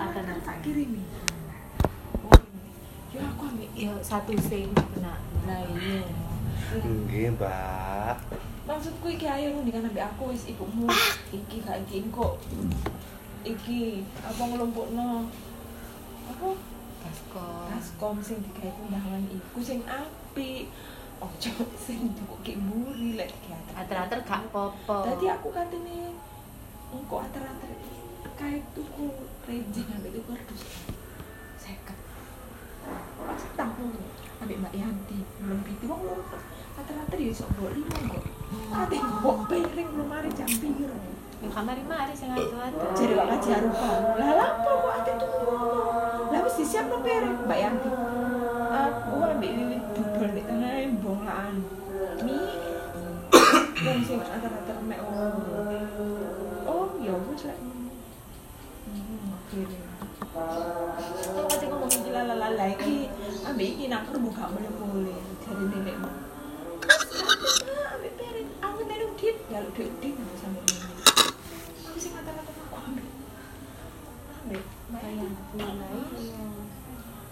ada kan tak kirimi oh ya aku ambil Ya satu sing kena. Nah iya. Nggih, Mbak. maksudku iki ayo nih kan ambil aku wis ibumu iki gak iki kok iki apa ngelompokno apa Baskom. baskom sing digawe undangan iku sing apik ojo sing dibuke mburi lek diatur Ater-ater gak popo. Dadi aku katene engko ater-ater kayak tuku rejing ambek tuku kardus. Seket. Pas ambek Mbak Yanti belum pitu wong loro. Ater-ater ya iso mbok limo kok. Ate mbok piring belum mari jam piro. Ya kamari-mari sing atu-atu. Jadi kok kaji arupa. Lah lapo kok ate tuku. Lah wis disiapno piring Mbak Yanti. Aku ambek wiwit dudul nek tengah bonglaan. Mie Wong sing ater-ater Kalau kata ngomong iki lala-lala iki, ambek iki nak kerbu gak boleh-boleh. Jadi nenek mah. Ambek piring, aku tadi udit, ya lu udit nggak sampai ini. Aku sih kata-kata aku ambil. Ambek, bayang.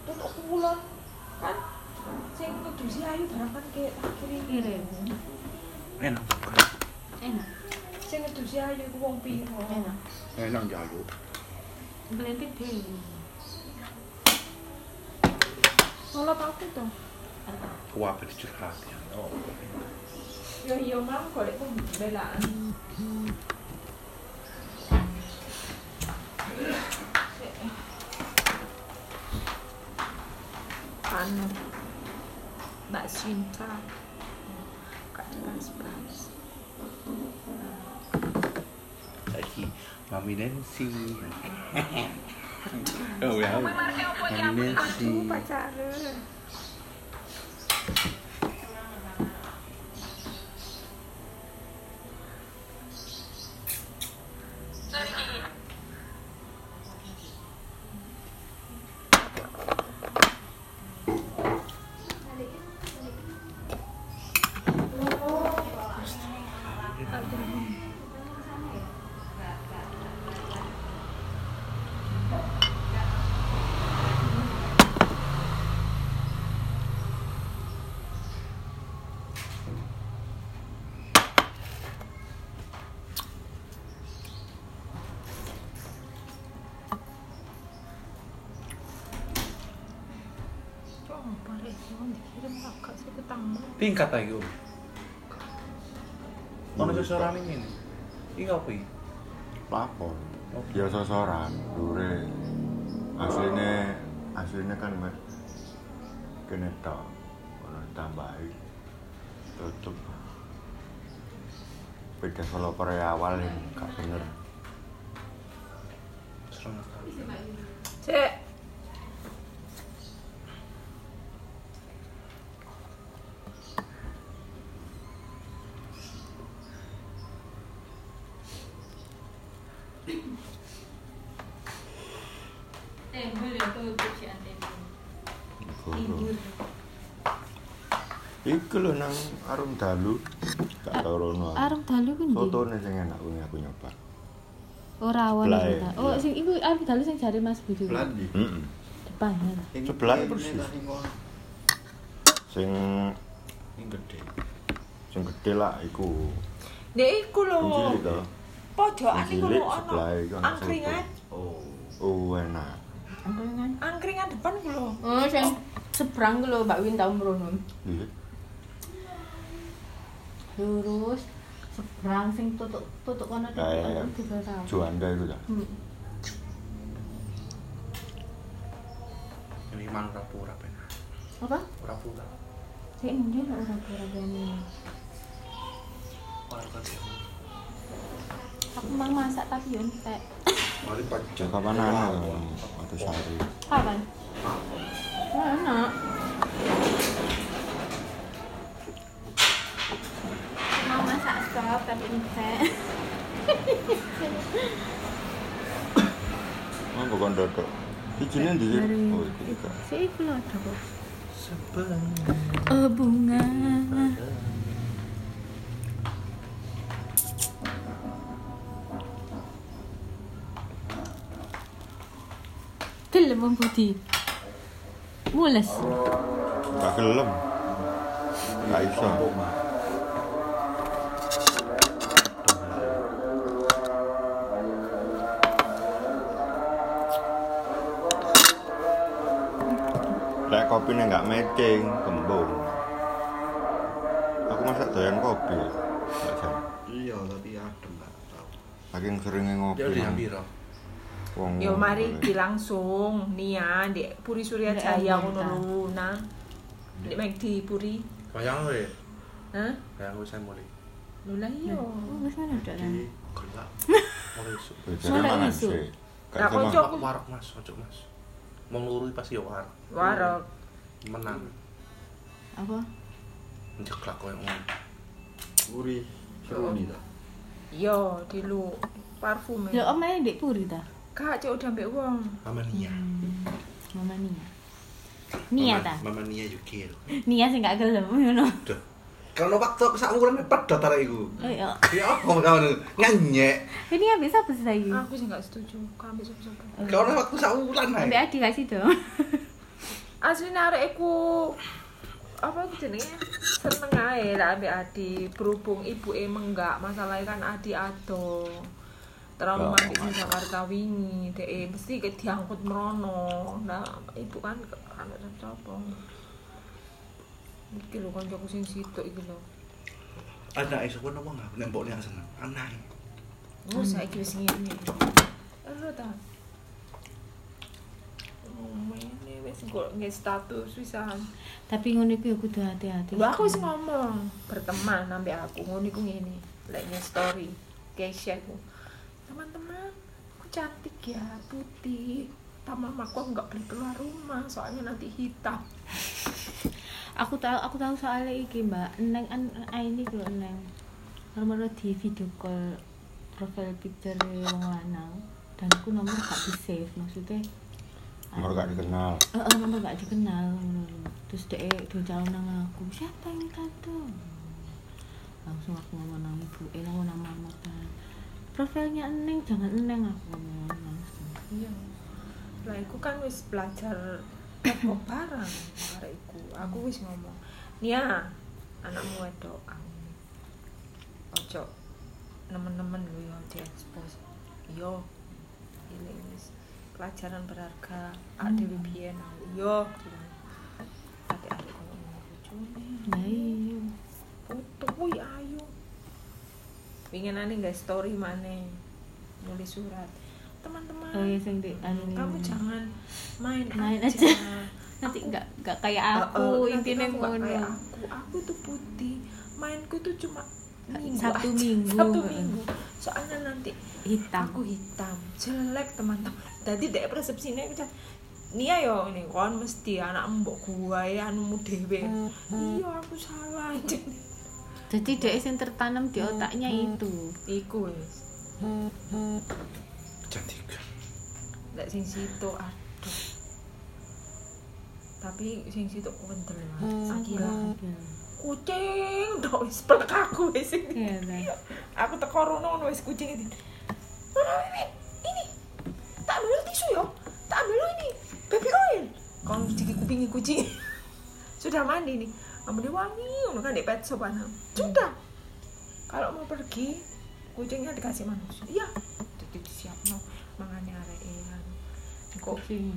Terus aku pulang, kan? Sing kudu si Ayu barang kayak tak kirim. Kirim. Enak. Enak. Sing kudu si Ayu ku wong piro? Enak. Enak jaluk. Blended dhewe. Nolak aku tuh. Kuwabe dicurhat ya. Oh. Ya iya mam golek pembelaan. Anu Mbak Sinta Kak Pas-pas Saiki Mami Nancy. Oh ya. Mami Nancy. pacaran Coba deh, mau dikirim kakak sih ke tamu Tingkat lagi om. Ono seseorang ini. Iki apa iki? Lapor. Ya sosoran, dure. Aslinya aslinya kan mek kene tok. Ono tambahi. Tutup. Beda developer awal yang gak bener. Serem sekali. Cek Tembel ya tutup si antena. Guru. Iku lho nang Arum Dalu. Gak tau rono. aku. Arung dalu ku ndi? Sing enak kuwi aku nyoba. Ora Sebelah ta. ya, Oh, iya. sing iku arung dalu sing jare Mas Budi. ku. Pelan di. Heeh. Depan ya. Sebelah persis. Sing Ini gede. sing gede lah iku. Dek iku lho. Sing. Pojokan Sing iku lho sebelah ono ono angkringan. Oh. Oh enak. Angkringan. Angkringan depan ku lho. Oh, sing seberang ku lho Mbak Win tau mrono. Iya. Lurus seberang sing tutuk tutuk kono titik Kayak ono tiga tahun. Juanda itu. Hmm. Ini man ora pura ben. Apa? Ora pura. Sik ndi lho ora ora gani. Ora kate. Aku mau masak tapi. Mari pagi. Kapan ana atau sehari. Kapan? Enak. Mau sop tapi entek. Oh bukan dodok. Ijine ndi? Mari. Oh itu juga. Sik iku lho ada kok. Sebelum Oh, bunga. gelem Budi. Mules. Gak gelem. Gak iso. Kopinya nggak matching, kembung. Aku masak doyan kopi. Nggak. Iya, tapi adem nggak tahu. Saking seringnya ngopi. Ya nang hampir. wong Yo mari di langsung Nia di Puri Surya Jaya ngono lho nah. Di Mek di Puri. Bayang kowe. Hah? Bayang kowe saya mulai. Lho lah iya. Oh, wis mana Di gelap. Mulai. Bojone Mulai isu. iso kocok. Warok Mas, ojo Mas. Mau ngluru pasti ya warok. Warok. Menang. Apa? Njeklak koyo ngono. Uri, seru nih dah. Yo di lu parfum. Lho Om ae ndek puri ta? Kak cok udah mbek wong. Mama Nia. Mama Nia. Nia ta? Mama Nia lho. Nia sing gak gelem ngono. Duh. Kalau waktu aku sak wulan pedot arek iku. Oh iya. Ya apa kamu nganyek. Ini habis apa sih lagi? Aku sih gak setuju. Kau ambil sapa-sapa. Kalau waktu sak wulan ae. Ambil adik kasih dong. Asli arek iku apa jenenge seneng ae lah ambek Adi berhubung ibu menggak masalahnya kan Adi ado terlalu mandi sing ada? Jakarta wingi dek mesti ke diangkut merono nah ibu kan kan sapa iki lho kancaku sing situk iki lho Anak iso kono wong nggak nembok nek seneng. Anak. Oh, saiki wis ngene. Lho ta. Oh, ini wis status wisan. Tapi ngono iku ya kudu hati-hati. Lho aku wis ngomong berteman ambek aku ngono iku ngene. Lek nge story Keisha aku. Teman-teman, aku cantik ya, putih. Sama mamaku nggak boleh keluar rumah soalnya nanti hitam. Aku tahu aku tahu soalnya iki Mbak. Neng an ah, ini lho Neng. Nomor di video call profile picture wong lanang dan aku nomor gak di save maksudnya Nomor gak dikenal. Heeh, nomor gak dikenal ngono lho. Terus dhek docal nang aku, "Siapa yang kado?" Langsung aku ngomong nang ibu, eh nang nama mama kan. Profilnya Neng, jangan Neng aku ngomong langsung. Iya. Lah iku kan wis belajar toko barang iku. Aku wis ngomong, "Nia, anakmu wedok aku. Ojo nemen-nemen lu ya di expose. Yo. Ini wis pelajaran berharga. Ak dhewe biyen. Yo. Adik-adik kono bojone. Nah, iya. Foto kuwi ayu. Winginane nggak story maneh. Nulis surat. Teman-teman. Oh iya sing di anu kamu jangan main, Main aja, aja. nanti enggak enggak kayak aku Heeh, nanti intinya kamu nggak ngono. kayak aku aku tuh putih mainku tuh cuma minggu Sabtu aja. Minggu. Heeh. minggu. Soalnya nanti Hitam. aku hitam. Jelek teman-teman. Jadi dek persepsinya aku cak Nia yo ini kon mesti anak mbok gua ya anumu dewe iya aku salah. Jadi dia yang tertanam di otaknya itu. iku wis. Kecantikan. lek sing situ aduh. Tapi sing situ kondel Akila kucing udah wis pelek aku wis Iya, Bang. aku teko rono wis kucing ini Rono Wiwit, ini tak ambil tisu yo. Tak ambil ini baby oil. Kau cuci kupingi kucing. Sudah mandi nih. Dia wangi ngono kan di pet shop ana. Sudah. Kalau mau pergi kucingnya dikasih manusia. Iya. Jadi siap no mangannya arek kok Kucing.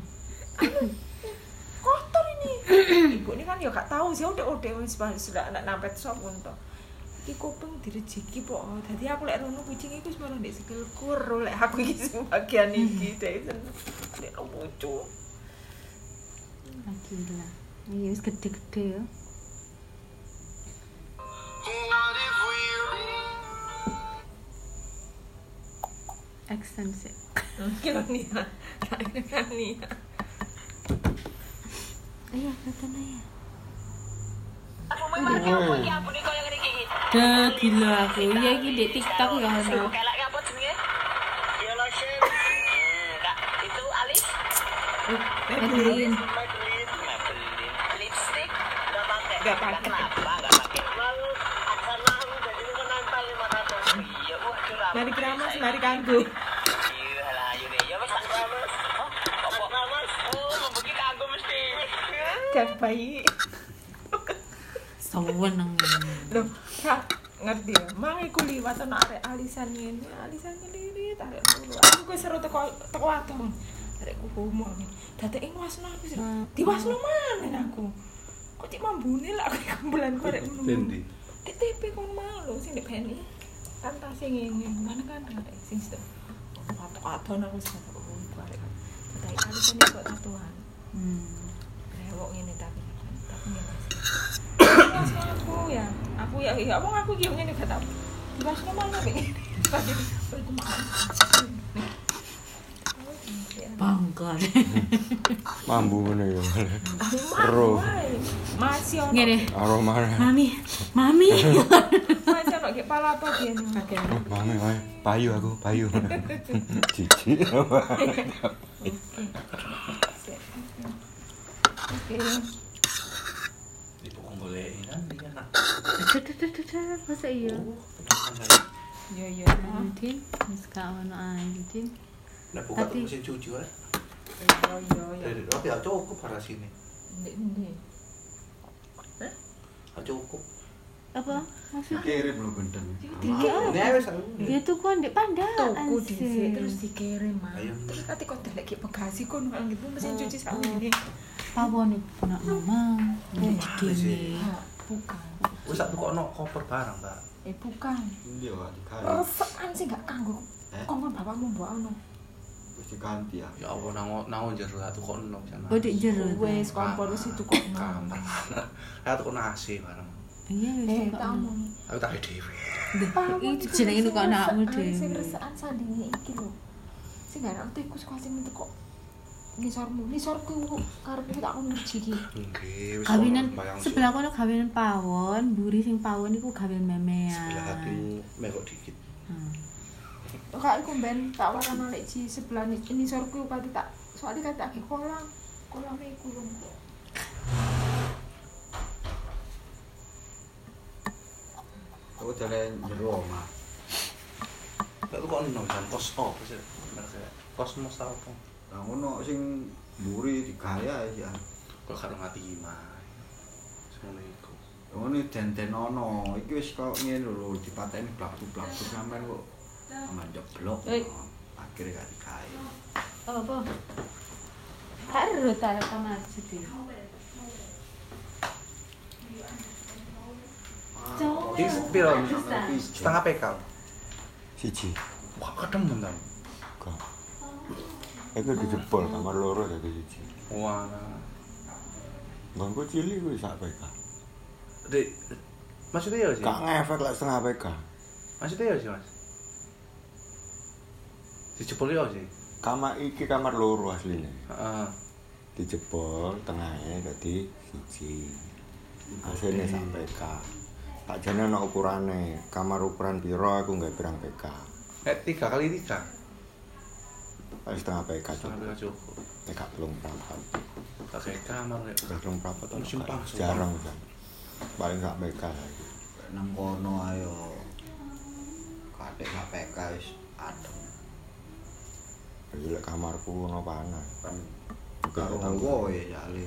Ini. Ibu ini kan ya gak tahu sih udah udah sudah anak nampet shop untuk. Iki kuping direjeki po dadi aku lek rono kucing iku malah ndek sikilku lek aku iki bagian iki dek seneng. Lek lucu. Gila. Ini wis gede-gede ya. Extensi. kira nih nih Aja. Woi, Dah gila aku. Iki di TikTok ya? Ya lotion. Hmm, itu alis Madeline. Maybelline. Lipstick enggak pakai. Kenapa enggak jadi ratus. Iya, mari keramas mari kanggo Iya, lah ayo deh. Ya wis tak keramas. Hah? Apa? Keramas. aja bayi Sewenang. Loh, ngerti ya? Mang iku liwat ana arek alisan ngene, alisan ngelirit arek loro. Aku seru teko teko wadon. Arekku homo. Dadeke wasno aku sih. Diwasno maneh aku. Kok cik mambune lah aku kumpulan korek ngono. Dendi. Di TV kon mau lho sing di Beni. Kan tase ngene, mana kan arek sing situ. Watok wadon aku sih arek. Dadeke alisan iki kok tatuan. Hmm. Rewok ngene ngene sih. Aku ya, aku ya ya wong aku mana begini. Pasti berkumaan. Bangga. Mambu ngono ya. Ro. Masih. Ngene. Aroma. Mami, mami. Masih ono ki pala apa dia nih. Oh, mame. Payu aku, payu. Cici. Oke. Ibu kok bolehin kan dia nak. Masa iya? Yo yo. Din, wis gak ono ae, buka Tapi- tuh mesin cuci. Yo yo yo. Dari tapi ya cukup para sini. Ndek ndi. Ah, Cukup. Apa? Maksudnya? Kirim lo benten. Ini wis. Ya tuh kok ndek pandaan Tuku dhisik terus dikirim mah. Ayo. Terus kate kok delek ki bagasi kon nang gitu mesin cuci sak ngene. Pawon iku nak mama. Ndek Bukan. Wis tak kok ono koper barang, Mbak. Eh bukan. Iya, dikai. Resekan sih gak kanggo. Eh? Kok kan bapakmu mbok ono. Wis diganti ya. Ya Allah nang nang jero aku kok ono sana. Oh, ndek jero. Wes kompor wis itu kok ono. Kamar. Ya tuh nasi barang. Iya, Eh, wis tak kok. omong. Aku tak dhewe. Itu jenenge kok anakmu Sing dhewe. resekan sandinge iki lho. Sing gak ngerti iku sing kok ngisormu. Ngisorku karepku tak kon ngerji iki. Nggih, wis Kawinan sebelah kono kawinan pawon, mburi sing pawon iku kawinan memean. sebelah hatimu melok dikit. Hmm. Kak iku ben tak warna lek ji sebelah ni ngisorku pati tak soalnya kata aki kolam. Kolam iku lho. Aku jalan jero omah. Tuh kok jan kos apa sih? Kosmos apa? Lah ngono sing mburi digaya ya. Kok karo mati gimana? Semono iku. Ngono den-den ono. Iki wis kok ngene lho dipateni blak-blak sampean kok aman jeblok. Eh. Akhirnya gak dikai. Apa? Karo ta kamar sithik. Iki piro? Setengah PK. Siji. Wah, kedemen ta. Kok. Iku dijebol kamar loro dadi siji. Wah. Bangku cilik kuwi sak PK. Dek, maksudnya ya sih? Gak ngefek lah setengah PK. Maksudnya ya sih, Mas? Dijebol ya sih? Kamar iki kamar loro asline. Heeh. Dijebol tengahnya dadi siji. Hasilnya sak PK. Tak jane ana ukurane. Kamar ukuran piro aku nggak pirang PK. Eh, tiga kali tiga. Paling setengah PK Setengah. PK cukup. PK belum berapa. Pakai kamar ya. Belum berapa tuh. Musim Jarang kan. Paling sak PK lagi. Nang kono ayo. Kadek gak PK wis adem. Lek kamarku ono panas. Kan Karo nggowo ya jale.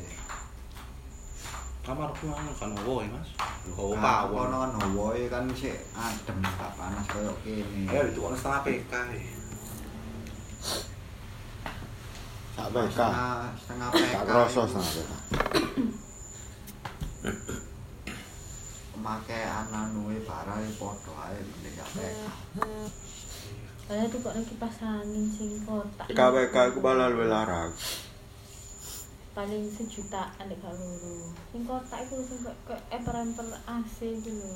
Kamar aku ngono kan wo Mas. Oh, Kono kan hawae kan sik adem gak panas koyo kene. Ya itu kan setengah PK. ya. Sak PK. Setengah setengah PK. Tak kroso setengah PK. Pemakaian anue barang padha ae nek gak PK. Saya tuh kok kipas angin sing kotak. PK aku malah luwih larang. paling sejutaan nek gak loro. Sing kotak iku sing kok emper-emper AC iku lho.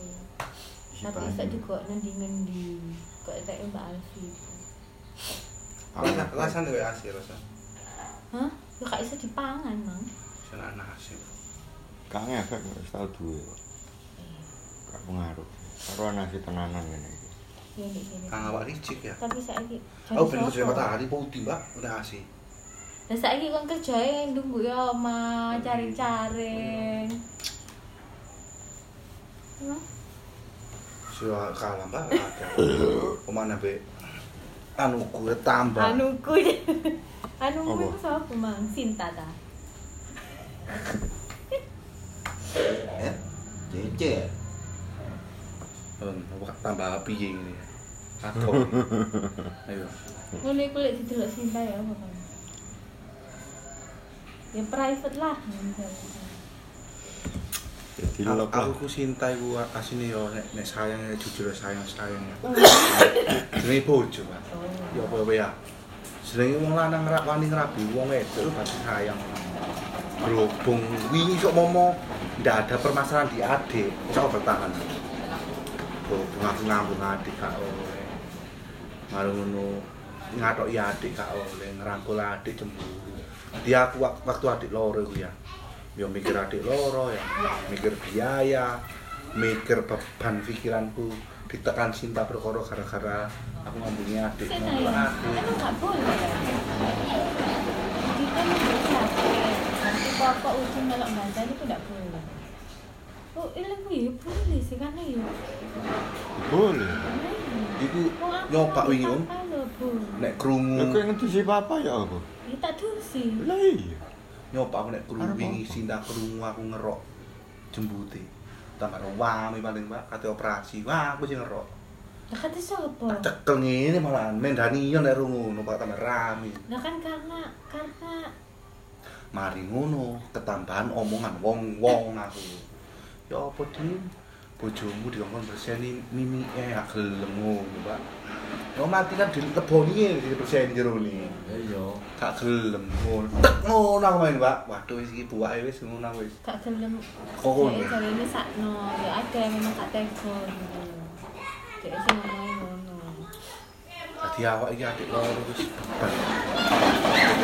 Tapi iso juga ngendi-ngendi. Kok etek Mbak Alfi. Rasa rasane wae asih rasa. Hah? Yo gak iso dipangan, Mang. Sana nasi. Gak ngefek kok wis tau duwe kok. Gak pengaruh. Karo nasi tenanan ngene iki. Ya nek kene. Kang awak licik ya. Tapi saiki Aku ben kerja matahari putih, Mbak. Udah asih. Lah saiki kon kerjae ndunggu ya oma cari-cari. Hah? Sudah kalah, Mbak. Ke mana, Be? Anu gue tambah. Anuku. Anuku Apa? itu sapa, Mang? Sinta ta. Eh, Cece. Hmm, apa tambah ngene ya. Atau. Ayo. Boleh kulit didelok Sinta ya apa? Ya private lah. Jadi Aku, ku Sinta iku asine yo nek nek sayang ya jujur sayang sayang. Jenenge bojo, Pak. Ya apa apa ya. Jenenge wong lanang ngerak wani ngrabi wong wedok pasti sayang. Berhubung wingi kok momo ndak ada permasalahan di adik, kok bertahan. Berhubung aku ngambung adik gak oleh. Maru ngono ya adik gak oleh, ngerangkul adik cemburu. Dia aku wak- waktu adik loro ya. Ya mikir adik loro ya, mikir biaya, mikir beban pikiranku ditekan cinta perkara gara-gara aku adik ngambung tanya, adik. kan nggak boleh? Kita nih capek, nanti pokok ujung melok itu nggak boleh. Oh, ilmu ya boleh sih karena ya. Boleh. Iku aku nyoba nggak wingi om, nek krungu Lah kowe ngedusi papa ya apa? Ya tak dusi. Lah iya. nyoba aku nek krungu wingi krungu aku ngerok jembute. Tambah wami paling Mbak kate operasi. Wah, aku sing ngerok. Lah kata siapa? Tak cekel ngene malahan mendani yo nek rungu numpak tambah rame. Lah kan karena karena Mari ngono, ketambahan omongan wong-wong aku. Ya apa din? Bojomu dikongkon berseni mimi eh gelem ngono, Pak. Ya mati kan dileboni di berseni jero ni. Iya. Gak gelem ngono. Tek ngono aku main, Pak. Waduh wis iki buake wis ngono wis. gak gelem. Kok ngono? Ini sakno, ya ada memang gak tegon. Jadi sih ngomongin ngono. Dadi awak iki adik loro wis beban.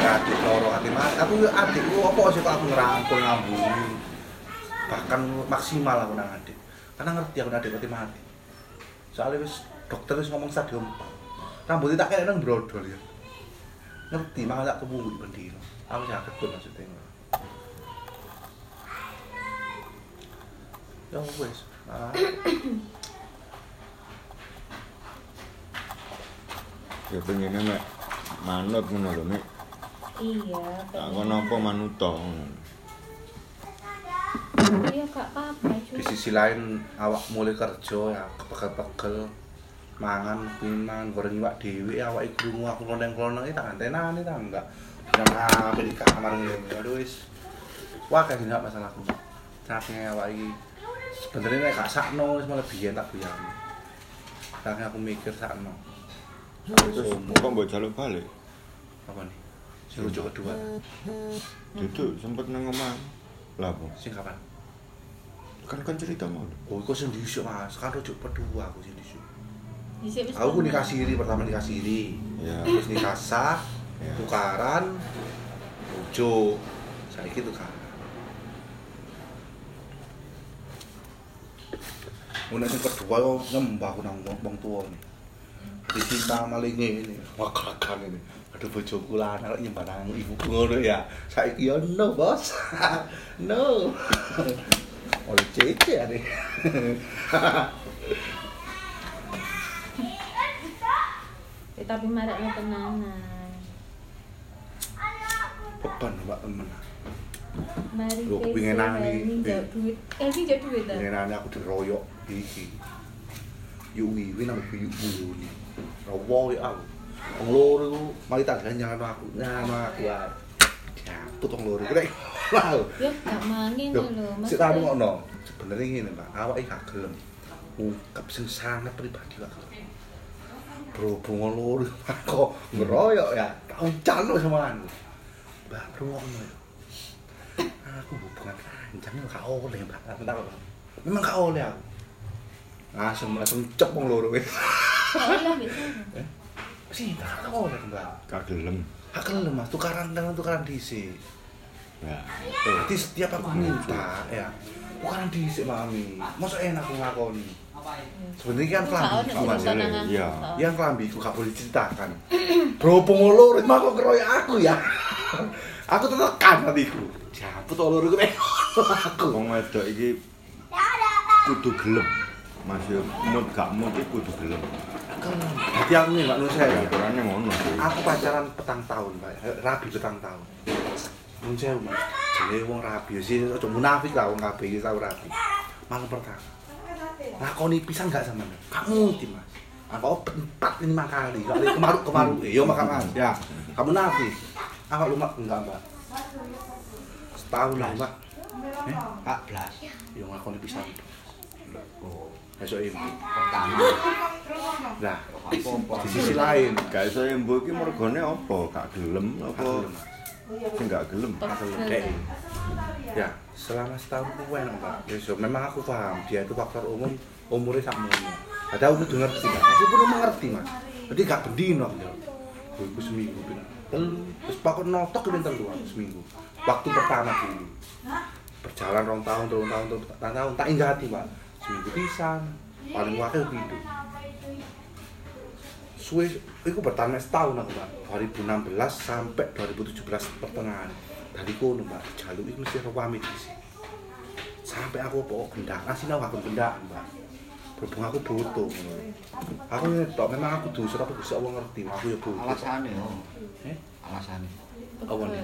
Adik loro adik mati. Aku yo adikku apa sih kok aku ngerangkul ngambungi. Bahkan maksimal aku nang adik. Karena ngerti aku adik mati mati. Soalnya wis dokter wis ngomong stadium 4. Rambutnya tak kayak nang brodol ya. Ngerti malah tak kebungu bendino. Aku sakit pun maksudnya. Ya wis. Ah. Ya pengennya mek manut ngono lho, Mek. Iya, Tak kono apa manuto. Iya gak apa-apa, di sisi lain awak mulai kerja ya kepegel-pegel. Mangan piman goreng iwak dhewe awak iku krungu aku kloneng-kloneng tak antenane ta enggak. Nang ape di kamar ngene aduh wis. Wah kayak gak masalahku saking awak iki sebenarnya nek gak sakno wis malah biyen tak aku mikir sakno Terus kok mbok jaluk balik? apa nih sing rujuk kedua Duduk sempet nang omah. Lah apa? sing kapan Kan kan cerita mau. oh iku sing diusuk mas kan rujuk kedua aku sing diusuk aku nikah siri pertama nikah siri Ya. terus nikah sah Ya. tukaran bojo saiki tukaran Mulai yang kedua yo nyembah aku nang wong tuwa nih. Dicinta maling ini, wakakan ini. Aduh bojoku lanang kok nyembah nang ibuku ngono ya. Saiki yo no, Bos. no. Oleh cece ade. Ya, tapi maraknya tenanan. Beban Mbak temen. Mari Loh, pengen nani. Jauh duit. Eh, ini duit dah. Ngenane aku diroyok iki. Yuk wiwi nang buyuk buyuni. Rawo ya aku. Wong loro iku mari tak ganjangan aku. Nyano aku ae. Jatuh wong loro iku rek. Wow. Ya gak mangin Loh, lho, Mas. sik tak ngono. Sebenarnya ngene, Pak. Awake gak gelem. Ungkap sing sangat pribadi gak gelem. Berhubung wong loro kok ngeroyok ya. Tak uncalno sama aku. Mbak, ruwong ya. Aku hubungan ranjang gak oleh, Mbak. Bentar, Pak. Memang gak oleh aku. Langsung langsung cep wong loro wis. Oleh bisa. Sih, tak oleh, Mbak. Gak gelem. Gak gelem, Mas. Tukaran dengan tukaran dhisik. Ya. Berarti setiap aku minta ya bukan dhisik mami. Masa enak aku ngakoni. Sebenarnya kan kelambi Gak ono Mas. Iya. nang Iya. aku. Yang kelambi ku gak boleh diceritakan. Berhubung loro mah kok ngeroyok aku ya. aku tetekan hatiku. Jamput loro ku aku. Wong wedok iki kudu gelem. Masih mood gak mood iki kudu gelem. Jadi aku nih Mbak Nusa ya. Aturannya ngono. Aku pacaran petang tahun, Pak. Rabi petang tahun. Mas. Jenenge wong rabi sih aja munafik lah wong kabeh iki tau rabi. Malam pertama. Lakoni pisan gak sama Kamu di Mas. Aku empat lima kali kali kemaruk kemaruk eh yo makan Mas ya kamu nafi aku lumak enggak mbak setahun lah mbak eh 14. yo ngakoni pisan Oh, besok ibu. Pertama. nah di sisi lain. Gak iso embo iki mergone apa? Gak gelem apa? Sing gak gelem. kayak ya selama setahun aku enak mbak ya so, memang aku paham. Dia itu faktor umum umurnya sama umur ada aku udah ngerti kan aku pun mengerti mas. Jadi gak bendino ya. Aku seminggu pina telu. Terus pakon notok ke telu seminggu. Waktu pertama dulu. Berjalan rong tahun rong tahun rong tahun, tahun. Tak ingat hati pak seminggu pisan paling wakil hidup suwe itu bertahan setahun aku mbak. 2016 sampai 2017 pertengahan. Dari kono mbak jalur itu mesti rewami di sini. Sampai aku pokok gendak? Nasi nawa aku gendak mbak. Berhubung aku butuh aku tok memang aku dosa tapi bisa Allah ngerti. Aku ya butuh Alasane yo. Eh? Alasane. apa nih?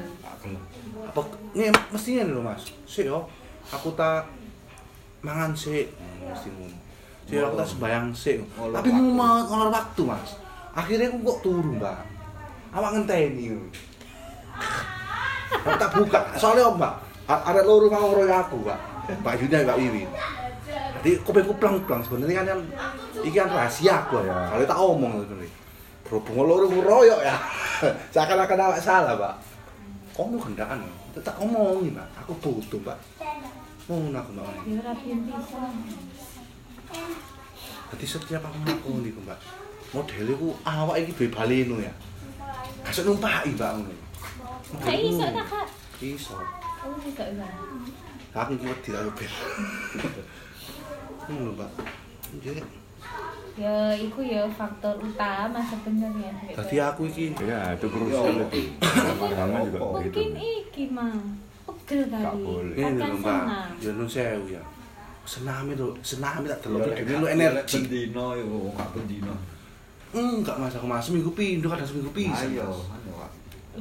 Apa ini mestinya nih loh mas. Sih yo aku tak mangan sih Hmm, mesti ngono. Sih aku tak sembayang sih tapi mau mau ngolor waktu mas. Akhirnya aku kok turun mbak. Awak ngenteni. Aku tak buka. Soalnya om mbak ada loro mau ngoroy aku mbak. Mbak Yuda mbak Wiwin jadi kopiku plang-plang sebenarnya kan yang ini kan rahasia aku ya. Kalau tak omong sebenarnya. Berhubung loro ngeroyok ya. Seakan-akan awak salah mbak. Kamu gendaan ya tak omongin mbak. Aku butuh mbak ngono aku mbak Ya pisan. jadi setiap aku ngakoni ku mbak modelnya ku awak ini duwe baleno ya kasih numpaki mbak ngono Kak iso tak kak? iso Oh iso ya. aku iki wedi karo ben ngono mbak jadi Ya iku ya faktor utama sebenarnya. tadi aku iki Ya, itu krusial itu. Juga begitu. Mungkin iki mah boleh. ini Akan lho mbak. ya nun sewu ya. Senami lho senami tak delok lek dhewe lu energi. bendino yo. Gak bendino. enggak mas. Aku mas seminggu pindho kadang seminggu pisan Ayo, ayo Pak.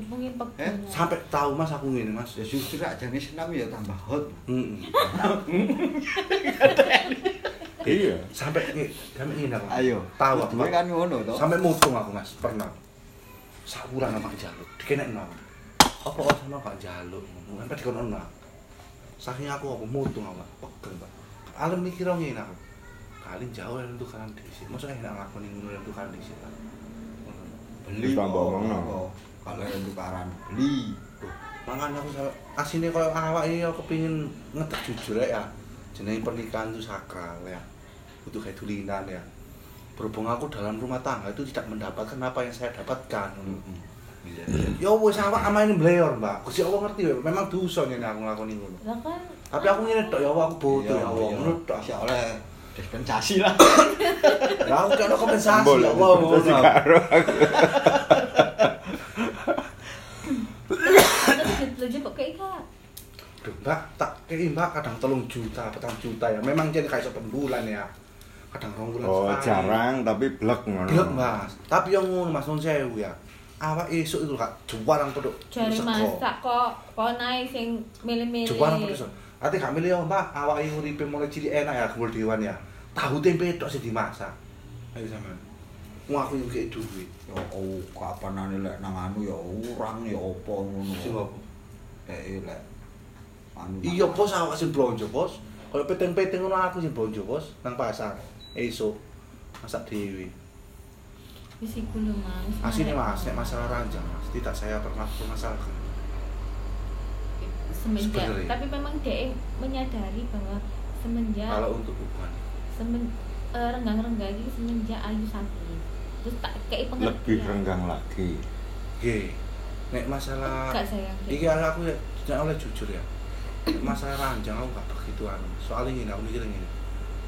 Mungkin. Eh, sampai tahu mas aku ngene mas. Ya justru aja nih senam ya tambah hot. Iya. sampai ini sampai ini aku Ayo. tahu aku kan ngono toh. sampai mutung aku mas. Pernah. Sakuran sama jaluk. Dikenek no apa kok sama kak jaluk sampai dikono no saking aku apa mutung aku Mas. pegel pak. Alam mikir ngene aku kali jauh yang tukaran di sini. Maksudnya enak ngakoni ngono yang tukaran di sini Beli tambah kok. Kalau yang tukaran beli. mangan aku asine koyo awak iki aku kepengin ngetek jujur ya. Jenenge pernikahan itu sakral ya. Butuh kayak tulinan ya. Berhubung aku dalam rumah tangga itu tidak mendapatkan apa yang saya dapatkan. Iya. Ya wis awak amain bleyor mbak Gusti Allah ngerti ya memang dosa ngene aku nglakoni ngono Lah kan tapi aku ngene tok ya aku butuh ya Allah iya. ngono tok Masya oleh dispensasi lah. ya aku ada kompensasi ya Allah ngono Terus kok kayak. Duh, mbak tak kayak mbak kadang telung juta petang juta ya memang jadi kayak satu bulan ya kadang rong bulan Oh, sekali. jarang tapi blek ngono. Gelap mas, tapi yang ngono mas non sewu ya. Awak esuk itu kak juwarang peduk. Jari masak kok kok naik sing milih-milih. Juwarang peduk. Ati gak milih ya mbak, awak ini uripe mulai cilik enak ya kumpul dewan ya. Tahu tempe tok sing dimasak. Ayo sama. Wong aku yang kayak duit. Ya oh, kapan ane lek nang anu ya urang ya apa ngono. Sing apa? Eh lek anu. Iya bos awak sing blonjo bos. Kalau peteng-peteng ngono aku sing blonjo bos nang pasar. Esuk masak dewi. Wis iku lho Mas. Asine mas, nek masalah ranjang mas, tidak saya pernah permasalahkan. semenjak Sebenarnya. tapi memang dia menyadari bahwa semenjak Kalau untuk hubungan. semen eh, renggang-renggang ini semenjak Ayu sakit terus tak kayak pengertian Lebih renggang lagi. Oke. Nek masalah Enggak sayang Iki ala aku ya, jangan oleh jujur ya. Masalah ranjang aku gak begitu anu. Soalnya ini aku mikir ini.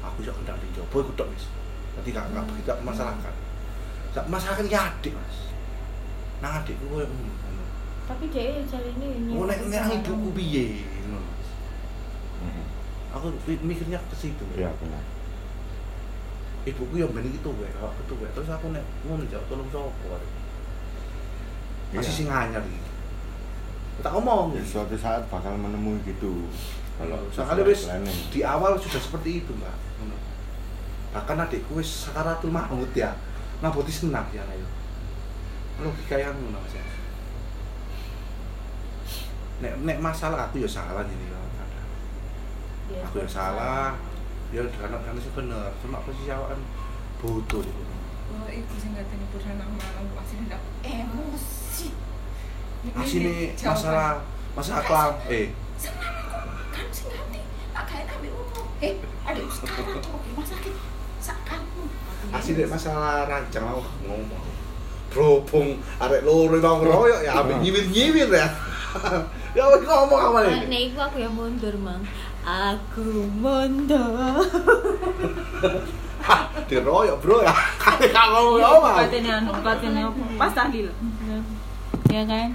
Aku bisa kendak di jopo ikut tok wis. Jadi gak gak begitu aku masalahkan. Sak masalahkan ya adik, Mas. Nang adikku koyo ngono. tapi dia cari ini Oh nek nek ibuku piye ngono. Mhm. Aku mi- mikirnya ke situ. Iya benar. Ibuku yang ben iki tuwek, awak tuwek. Terus aku nek ngono jauh tolong sapa arek. Masih Iya. sing anyar iki. tak ngomong Ya, suatu saat bakal menemui gitu kalau soalnya sesuai wis di awal sudah seperti itu mbak Ngono. bahkan adikku wis sakaratul maut ya ngaboti senang ya ayo logika yang ngono mas ya nek nek masalah aku ya salah jadi kadang Iya, aku ya salah ya karena karena sih bener cuma aku sih kan butuh gitu Oh, iku sing pura nang malam asine ndak emosi. asini Jawaban. masalah masalah kelam eh Senang aku kan sing ngerti. Tak gawe ambil umum. Eh, adik sekarang kok rumah sakit. Sakanmu. asini masalah rancang aku ngomong berhubung arek loro itu ngeroyok ya ambil nyimir nyimir ya ya wis ngomong apa nih Nek iku aku yang mundur, Mang. Aku mundur. Hah, diroyok bro ya kalau ngomong apa Katanya anu, katanya apa? Pas tahlil. ya kan?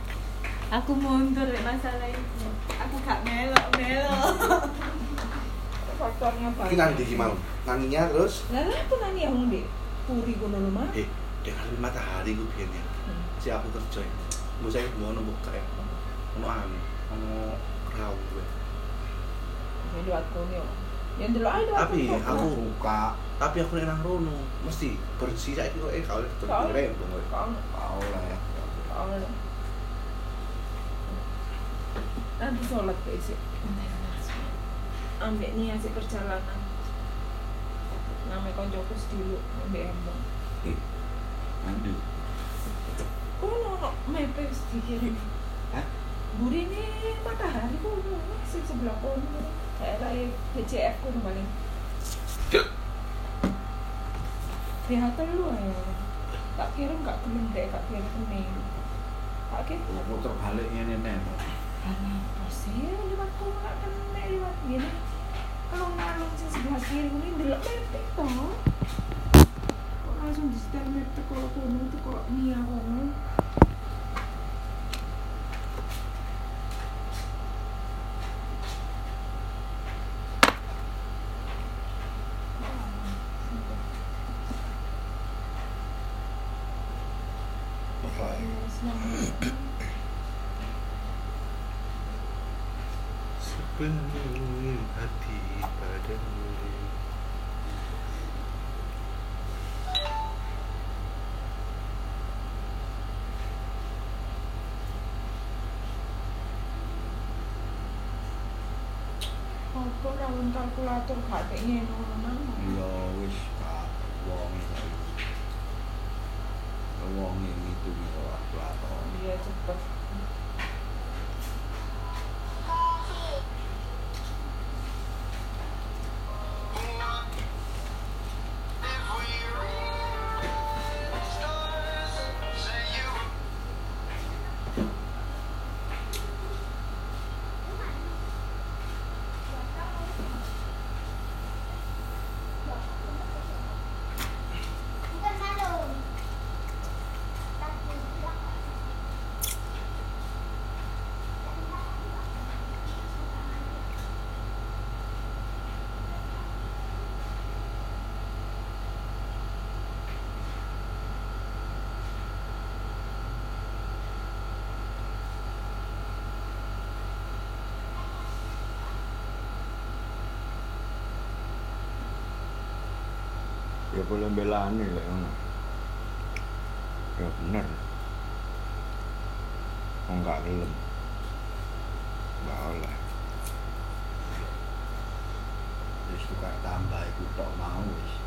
Aku mundur masalah itu. Aku gak melok-melok. Faktornya ini nanti gimana nanginya terus? Lah lah aku nani yang di puri lho, Mas. eh dengan matahari gue biar ya. Si aku kerja ya mau saya mau nemu kayak mau anu mau rawu gue Jadi liwat kono. Yang dulu aja Tapi aku- buka. Tapi aku nang rono mesti bersih saya itu eh kalau itu Kau- rembong gue Kau kau lah ya. Kau Nanti sholat ke isi. Ambek nih asik perjalanan. Namanya koncoku dulu ambek embong. nanti Kono no mepe wis dikirim. Hah? Buri ini matahari kono sing sebelah kono. Daerah BCF kono paling. Lihat lu ayo. Tak kirim gak gelem deh, gak kirim kuning. Tak kirim. mau muter balik ini nih Karena apa sih lewat kono gak kena lewat gini. Kalau ngalung sing sebelah kiri ini delok mepe toh. Kok langsung di setel mepe kalau kono itu kok Nia kono. sepenuh hati padamu Rawon kalkulator gak kayak ngene ngono ya wis kak wong wong itu lah pelaton Iya cepet. Ya boleh belani ngono ya bener oh enggak gelem enggak oleh wis tukar tambah iku tok mau wis.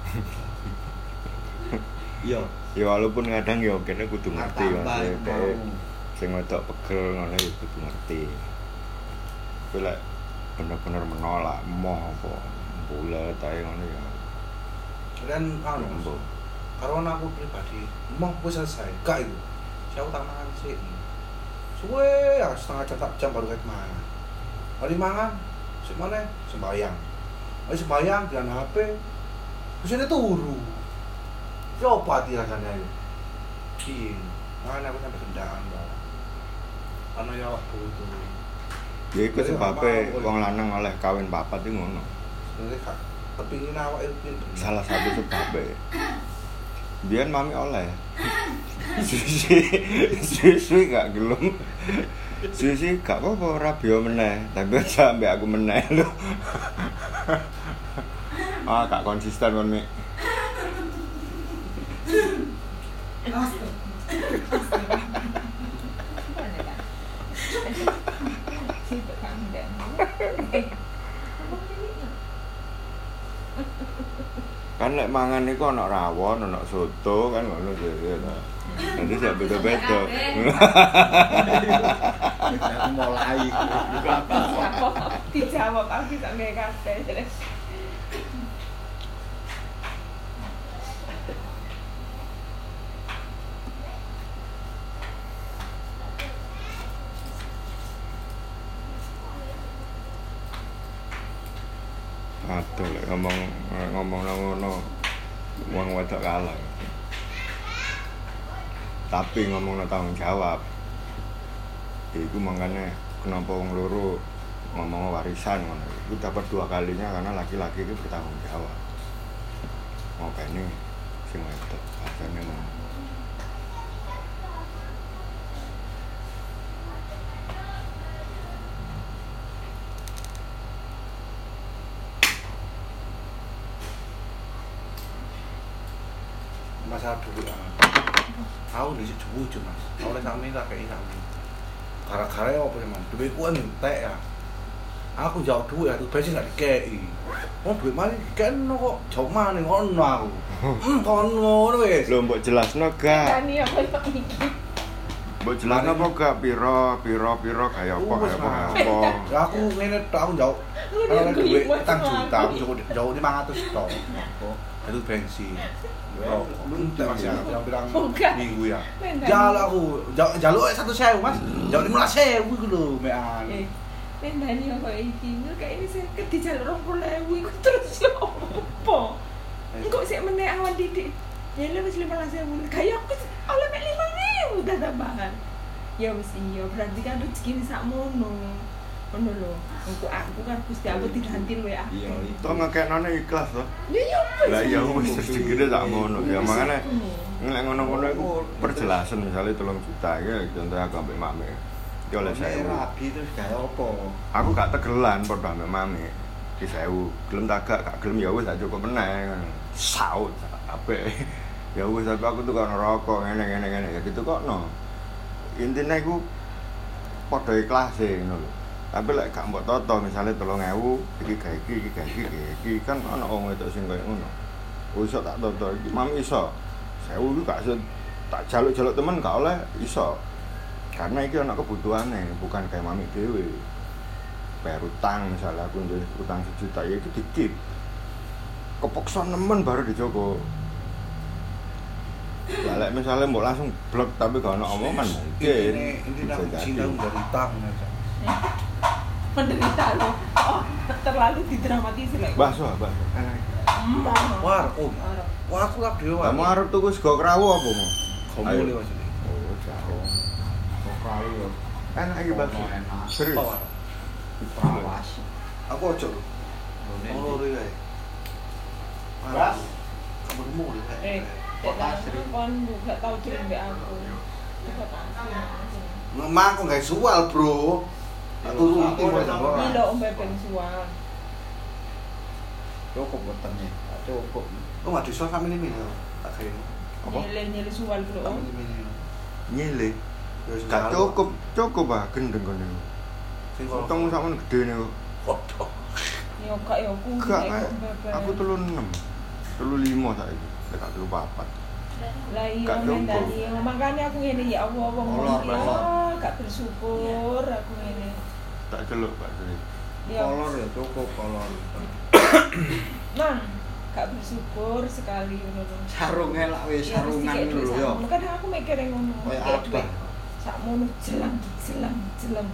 Iya. Ya walaupun kadang ya kene kudu ngerti maksudnya sing wedok pegel ngono ya kudu ngerti. Tapi lek bener-bener menolak moh apa bulat ae ngono ya anu embo karena aku pribadi mau gue selesai. Gak itu. Saya tak makan sih suwe ya setengah jam tak jam baru kayak mana hari mangan sih mana sembayang hari sembayang dengan HP terus ini turu. Apa hati rasanya itu. Iya. Makanya aku sampai kendaan bang karena ya waktu itu. Ya iku sebabnya wong lanang oleh kawin papat itu ngono. Sebenarnya kepingin awak itu salah satu sebabnya Biyen mami oleh. Susi, susi gak gelem. Susi gak apa-apa ora biyo meneh, tapi aja ambek aku meneh lho. ah, gak konsisten kon Mik. Mana kan? Sibuk kamu dan. Eh, ngomong ini nggak? Kan lek mangan iku ana rawon, ana soto kan ngono dhewe. Nanti sak beda-beda. Mulai Dijawab, aku nggak kabeh. Jadi, Aduh lek ngomong ngomong nang ngono wong wedok kalah. Tapi ngomong tanggung jawab. Iku makanya kenapa wong loro ngomong warisan ngono. Iku dapat dua kalinya karena laki-laki itu bertanggung jawab. Mau ini sing wedok bahasane ngono. masalah duit ah. Aku di situ bujuk mas. Oleh sami tak kayak sami. Gara-gara apa sih man? Duit ku entek ya. Aku jauh duit ya, tuh bensin gak dikei. Oh duit mana dikei kok jauh mana ngono aku. Hmm, kon ngono wes. Lho mbok jelasno gak? Tani yang kayak iki. Mbok jelasno apa gak piro piro piro kaya apa kaya apa apa. Ya aku ngene tok aku jauh. Lu Kalau duit sama juta, aku aku. jauh lima ratus tok. Itu bensin. Rokok. Entek mas ya, bilang Bukan. minggu ya. Jaluk aku, jaluk jaluk satu sewu mas, jaluk lima sewu gitu loh, mean. Eh, Nen Dani yang kayak lu kayak ini saya ke jalur ewu, iku terus ya apa? Engkau sih meneh awan didik, ya lu wis lima belas ewu, kayak aku oleh lima ewu dah tambahan. Ya wis iya, berarti kan rezeki ini sak mono lo. Untuk aku kan gusti aku diganti lu ya. Iya, itu. Toh ngekeknone ikhlas toh. Ya ya. Lah ya wis segede tak ngono. Ya makane Hmm. nek ngono-ngono iku perjelasan misalnya 3 juta iki contoh aku ambek mami. Iki oleh Saya 1000. rabi terus kayak apa? Aku gak tegelan padha ambek mami. Di 1000. Gelem tak gak gak gelem ya wis tak cukup meneh. Saut apik. Ya wis tapi aku tuh kan rokok ngene ngene ngene ya gitu kok no. Intine iku padha ikhlas e ngono lho. Tapi lek gak mbok toto misalnya 3000 iki gawe iki iki gawe iki iki kan ana wong wedok sing koyo ngono. Oh iso tak toto iki mami iso. 1000 iki gak iso tak jaluk-jaluk temen gak oleh iso. Karena iki ana kebutuhane, bukan kayak mami dhewe. Bayar utang misalnya aku nduwe utang sejuta ya itu dikit. Kepaksa nemen baru dicoba. Ya lek misalnya mau langsung blok tapi gak ada omongan mungkin. Ini ini jadi. cinta dari utang Menderita lo. Oh, terlalu didramatisir lagi. Bakso, bakso. Enak. War, oh, wah aku lah dewa. Kamu arep tuku sego krawu apa mau? kamu boleh maksudnya. Oh, jauh. Kok kali yo. Enak iki bakso. Enak. Serius. Apa? Prawas. Aku ojo. Oh, lho ya. Ras. Kamu nemu lho Eh, kayak. Kok asli kon gak tau mbek aku. Memang aku gak sual, Bro. Tak turuti Aku mau udah coba. Iki lho ombe ben sual. Cukup Cukup. Oh, enggak disual kami ini lho. Tak kayak ini. Apa? Sual. Nyele. Ya, wis Gak cukup, cukup ah gendeng kono. Sing Utang sama gede nih. Waduh. Yo gak yo ku Gak, aku telu enam, telu lima saiki. Lek gak telu papat. Lah iya men tadi makanya aku ngene ya Allah wong iki ah, gak bersyukur aku ngene. Tak celuk Pak Sri. Ya Kolor ya cukup kolor. Mang, gak bersyukur sekali ngono lho. Sarungnya lah wis Ya, mesti sarungan kayak dulu sakmono. Kadang aku mikir yang ngono. Kayak kayak apa? sakmono jelang, jelang, jelang.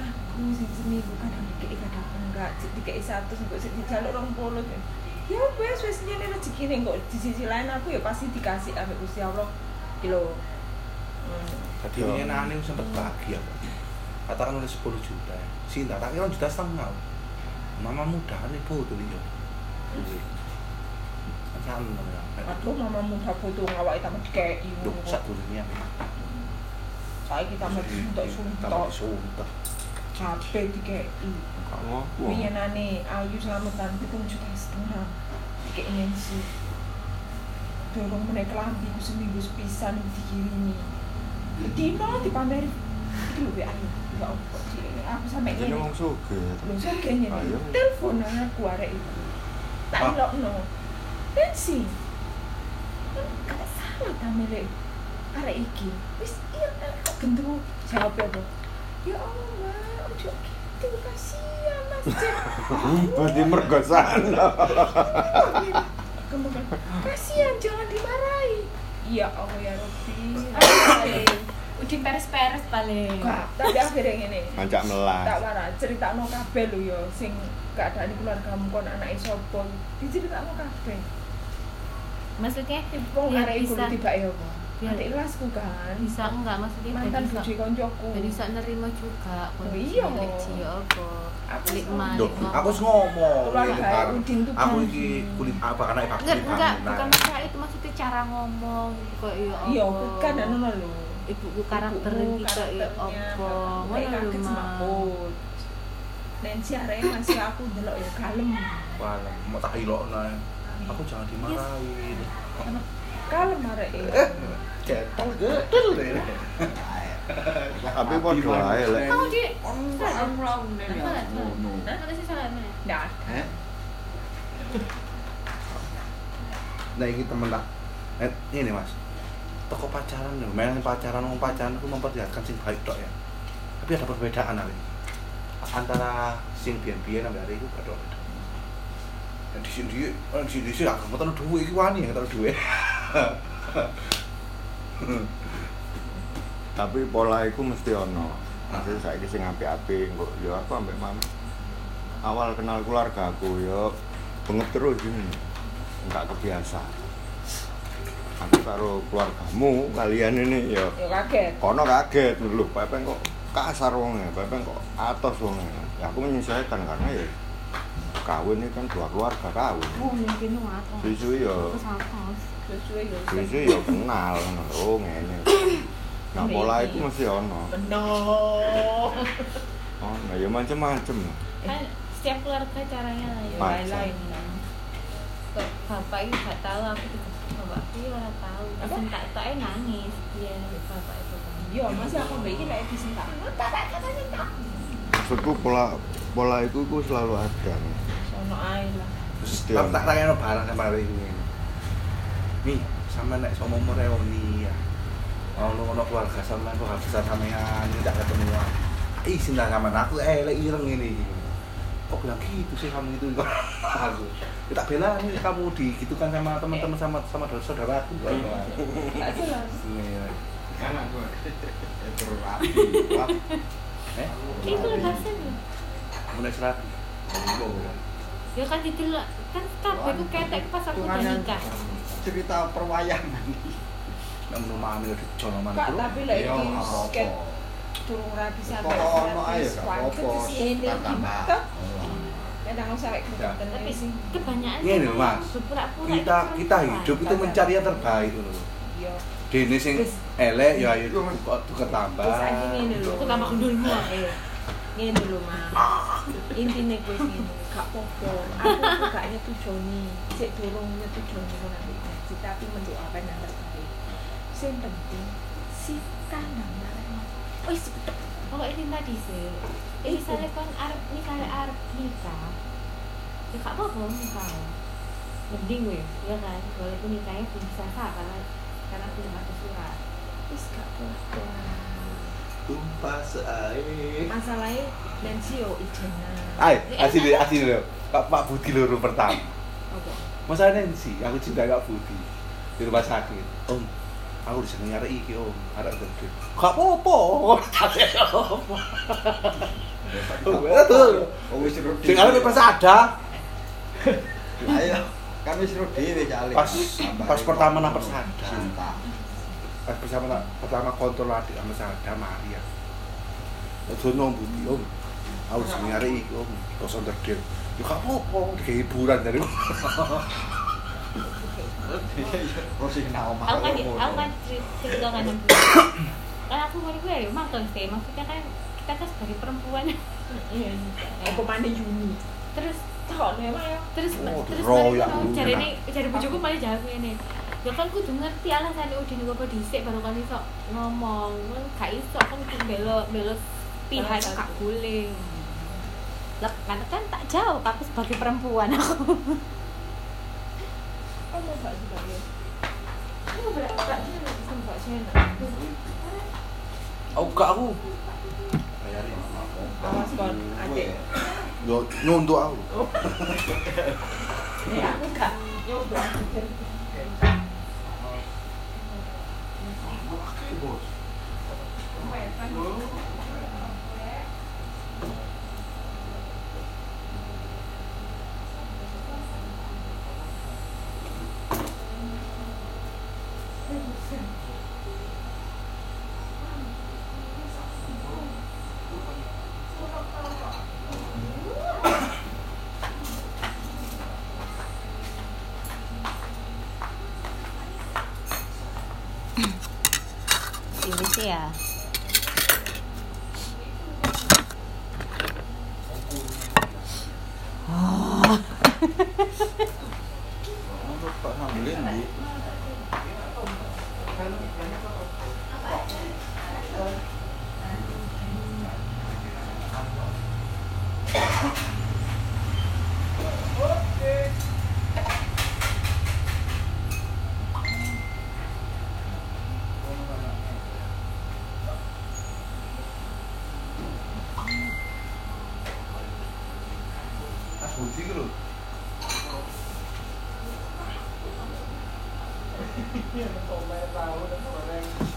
Aku sing seminggu kadang dikei kadang enggak, dikei satu sampai sing dijaluk rong puluh. Ya wes wes nyene rezeki ning kok di sisi lain aku ya pasti dikasih ambek Gusti Allah. Kilo. Hmm. Tadi ini nane sempat bahagia. Katakan oleh 10 juta. Sinta, tak kira juta setengah. Mama muda nih po tuh liyo. Kan santai ya. Aduh, mamamu udah butuh ngawak tambah dikei. Duh, sak durungnya. Saiki tambah suntuk Tambah suntuk. suntuk. Capek dikei. Kamu Biyenane Ayu slametan pitung juta setengah. Dikei Nancy. Dorong meneh kelambi seminggu sepisan dikirimi. Dino dipameri. Iki lho Ayu. Ya apa sih? Aku sampe ngene. wong sugih. Lho sakjane Ayo. telepon aku arek iku. Tak Ah. ilokno. Nancy. Gak salah ta milik arek iki. Wis iya aku gendru jawab apa? Ya Allah, Mbak, ojo gitu kasihan Mas. Berarti mergo sana. Kemudian kasihan jangan dimarahi. Ya Allah ya Rabbi. Udin peres-peres paling. Tapi akhirnya ngene. Ngajak melas. tak warna ceritakno kabeh lho ya sing keadaan keluargamu kon anake sapa diceritakno kabeh Maksudnya wong arek iku bisa tiba ya apa Biar- adik kelasku kan bisa enggak maksudnya mantan bojo koncoku biar bisa nerima juga Oh, iya. apa Aku aku wis ngomong. Keluarga ini kan. Udin tuh Aku iki kulit apa karena ibu enggak enggak nah. bukan masalah itu maksudnya cara ngomong kok ya iya apa. kan ngono lho ibuku karakter kita ya karakternya, apa ngono semaput Nancy arek masih aku delok ya kalem Walah, mau tak ilokno. Aku jangan dimarahin. kalem arek e Cetel gedel deh. Tapi padha ae lek. kamu di ya. Ngono. mana sih salah mana ndak Eh? Nah, ini temen tak. Eh, ini mas. Toko pacaran nih, main pacaran, mau pacaran aku memperlihatkan sing baik dok ya. Tapi ada perbedaan hari antara sing bian-bian sampai hari itu ada beda. Di sini, di sini sini aku taruh duit, ini wani yang taruh duit. Tapi pola iku mesti ono. Maksudnya saiki sing apik-apik kok ya aku ambek mam. Awal kenal keluarga aku ya banget terus ini. Enggak kebiasa. Aku karo keluargamu kalian ini ya ya kaget kono kaget lho Pepeng kok kasar wongnya, Pepeng kok atos wongnya. Ya aku menyesuaikan karena ya kawin ini kan dua keluarga kawin. oh mungkin ngatur Susu ya sesuai ya susu ya kenal. Oh ngene. Nah pola itu mesti ono. bener Oh, nah ya macam-macam. kan setiap keluarga caranya ya lain-lain kan bapak itu gak tahu aku juga bapak ora tahu tak tak nangis dia bapak itu kan Iya, masih aku lagi disentak. Katanya tak. Maksudku pola pola itu ku selalu ada. Sono ae lah. Tak ono. tak tanya barang sama hari ini. Nih, sama nek sama mau reuni ya. Mau ngono keluarga sama kok harus bisa sampean tidak ketemuan. Ih, sinta sama aku eh lek ireng ini. Kok bilang gitu sih kamu itu aku. Ya, tak bela nih kamu digitukan sama teman-teman sama sama saudaraku. Tak jelas. Iya. Anak gue. Terus rapi. Wah. Eh, itu loh mulai serat. ya kan itu lah kan kabeh ku ketek pas aku udah nikah cerita perwayangan. Namun mami udah jono mana tuh. tapi lek Iya, iki apa-apa. sket durung rapi sampai Pokok ono ae gak apa-apa. Kadang usah Ya. sih. tapi sih kebanyakan Ini kan Mas. Kita itu kita hidup itu mencari yang terbaik loh. Iya. Dene sing elek ya ayo kok tuker tambah. Wis ngene lho. aku tambah kendulmu Eh, Ngene lho, Mas. Intine kuwi ngene, gak apa-apa. Aku aku gak nyetujoni. Sik durung nyetujoni ngono nanti gaji, tapi mendoakan yang terbaik. Sing penting. Wis ini tadi sih eh, misalnya kan arep misalnya arep nikah ya gak apa-apa nikah mending gue ya kan walaupun nikahnya belum sah karena karena belum ada surat wis gak apa-apa. Tumpah seair. Masalahnya Nancy yo ijenan. Ay, asli asli lho. Pak Pak Budi loro pertama. Apa? Masa Nancy, aku cinta Kak Budi di rumah sakit. Om, aku bisa nyari iki om, ada gede. Gak apa-apa. Betul. Oh wis rudi. Sing arep pas ada. Ayo. Kan wis rudi dhewe calik. Pas pas pertama nang persada. Cinta. Pas pertama pertama kontrol adik sama sada Maria. Ojo nang Budi om. Aku bisa nyari iki om, kosong terdil. Ya gak apa-apa, hiburan dari. Aku kan aku kan cerita kan kan aku mau gue ya makan sih maksudnya kan kita kan sebagai perempuan Iya. Apa mana Yuni? terus Takon ya, ya. terus Oh, terus lu, cari ini cari bujuku paling jawab ini ya kan kudu ngerti alasan Udin gue dhisik baru kan iso ngomong kan gak iso kan kudu belo belo pihak gak satu. boleh lah kan kan tak jawab aku sebagai perempuan aku Kamu ya. Berat bisa Mbak Sienna. Aku gak aku. Awas kon, adik. Yo nyontok aku. Ya aku gak nyoba. ini sih Thank you.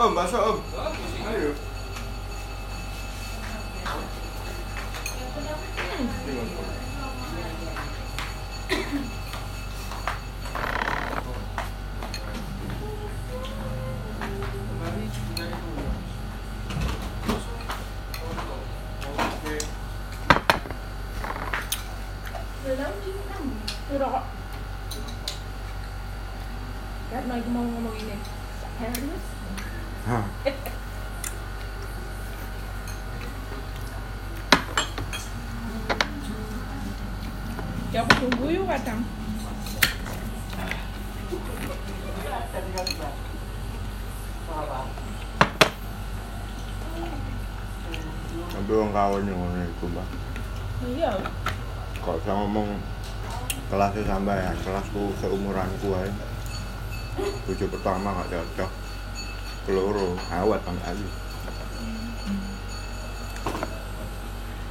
嗯，没错，嗯。Kadang. Tapi wong kawin yang ngono iku, Mbak. Iya. Kok saya ngomong kelasnya sampean, kelasku seumuranku ae. Bojo pertama gak cocok. Keloro, awet sampe ayu.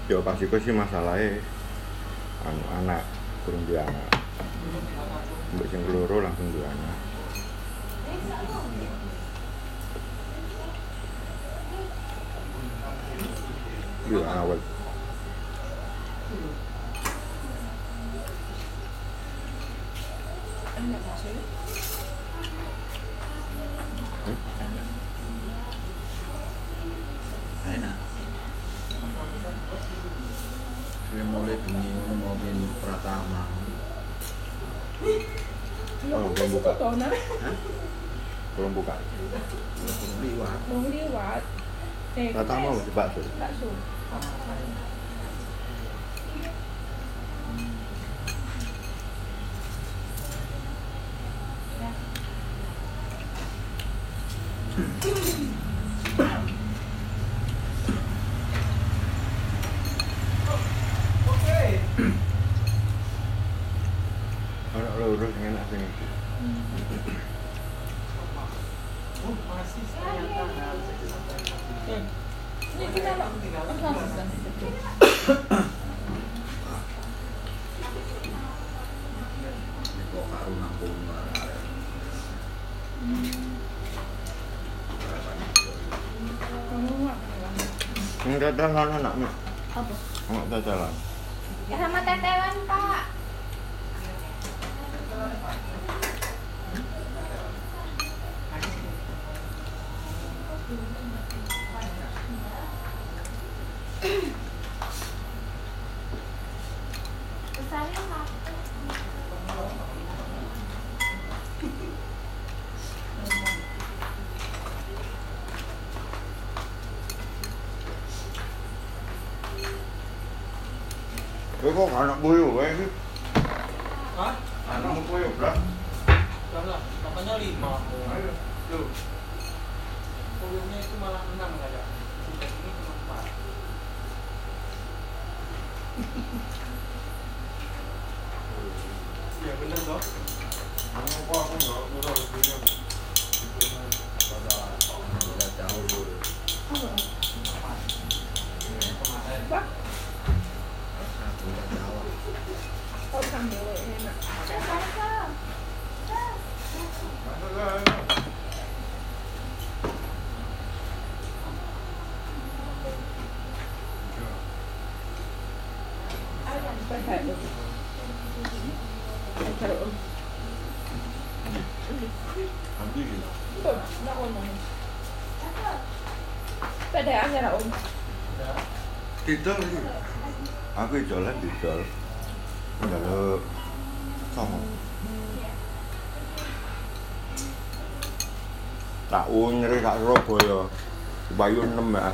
Yo pas iku sih masalahnya anu anak kurang duwe anak. Mbak sing keloro langsung duwe anak. Yo awet. Enak Aku belum buka. buka. Liwat. Mau liwat. Eh, Rata mau bakso. Bakso. loro sing enak sing iki. Ini kita lo. Kok karo nampung arek. Sing tetelan anak mek. Kowe kok anak boyo wae iki? Pedaan ya, Om. Didol iki. Aku idolan didol. Njaluk songo. Tak unyri tak Surabaya. Bayu 6 ya.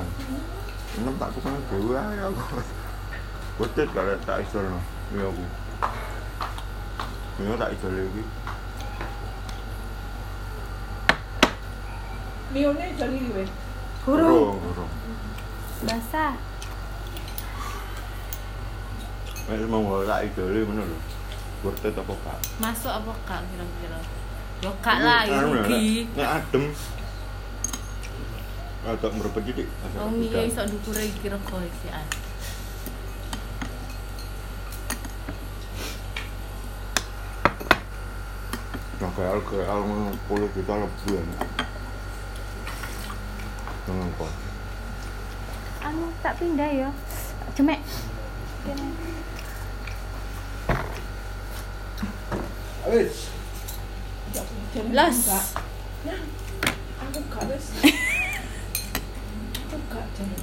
6 tak tukang dhewe ae aku. Betet kare tak isolno. Iya aku. Iya tak idol iki. Mione jadi gue. Urung, urung. Basah. Wis mau tak idol ngono lho. Betet apa kak? Masuk apa kak kira-kira? Yo kak lah, ya Anu, rugi. Nek adem. Agak merepet jadi. Oh iya iso dukure iki rego iki ah. Nah, KL KL ngono 10 juta lebih ya. Jangan kok. Anu tak pindah ya. Cemek. Wis. Nah, aku gak wis. Aku gak jadi.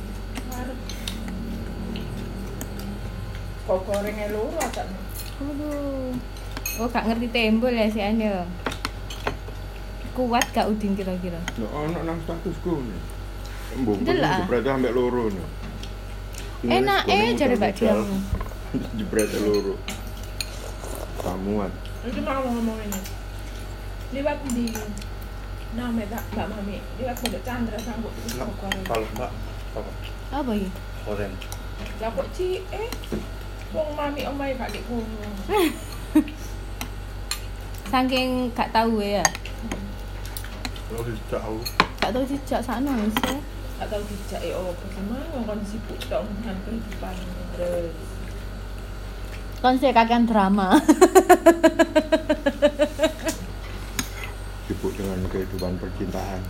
Kok gorengnya loro aja nih. Aduh. Oh gak ngerti tembol ya si Anya. Kuat gak Udin kira-kira? Nek ono nang statusku nih. Mbok Delok, jebret ambek loro nih. Enak eh jare Mbak Diang. Jebret loro. Samuan. Itu mau ngomong ini. Liwat di Nama tak Mbak Mami. Liwat pada Chandra sanggup goreng. Kalau Mbak, apa? Apa iki? Oren. Lah kok ci eh Wong mami omae gak dik ngomong. Saking gak tahu ya. Kalau jauh. Gak tahu jejak sana ya. Gak tau dijak eh oh bagaimana kon sibuk dong dengan kehidupan terus. Kon sih kakek drama. Sibuk dengan kehidupan percintaan.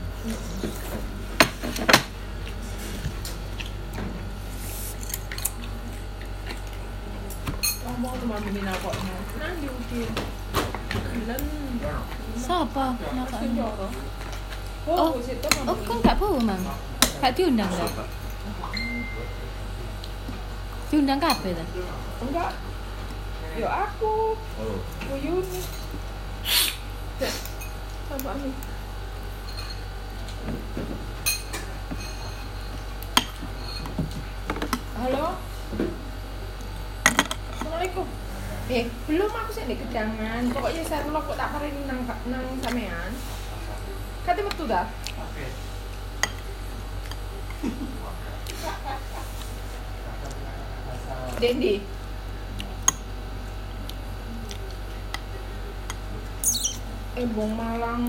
Ngomong sama kok nang di. Oh. Oh, Oh, kon gak bawa, Mang. Gak diundang gak? Diundang kabeh ta? Enggak. Yo aku, Oh. Buyun. Cek. Sama nih. Halo. Assalamualaikum. Eh, belum aku sih di kedangan. Pokoknya saya kok tak paring nang nang sampean. Kate metu dah. Dendi. Embong Malang.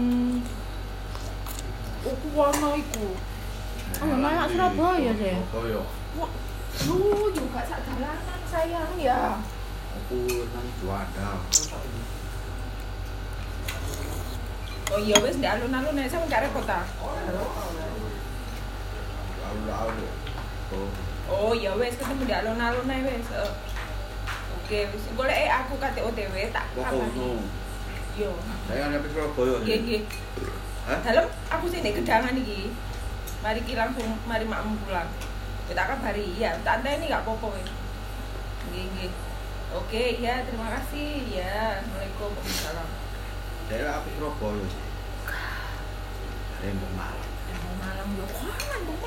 Aku warna iku. Oh, malah Surabaya deh. Koyo Lu juga sak jalanan sayang ya. aku nang Juanda. Oh iya wes di alun-alun aja sama gak repot ah. Lalu-lalu. Oh, Oh iya wes ketemu di alun-alun aja wes. Eh, Oke, wes golek eh aku kate OTW tak kok kapan. ngono. Yo. Saya nyampe Surabaya. Nggih nggih. Hah? Dalam aku sih nek gedangan iki. Mari ki langsung mari makmu pulang. Kita kabari ya, tante ini gak apa-apa wes. Nggih nggih. Oke, ya terima kasih. Ya, Assalamualaikum. Waalaikumsalam. Daerah apa Surabaya? Rembang Malang. Embong Malang yo kan Embong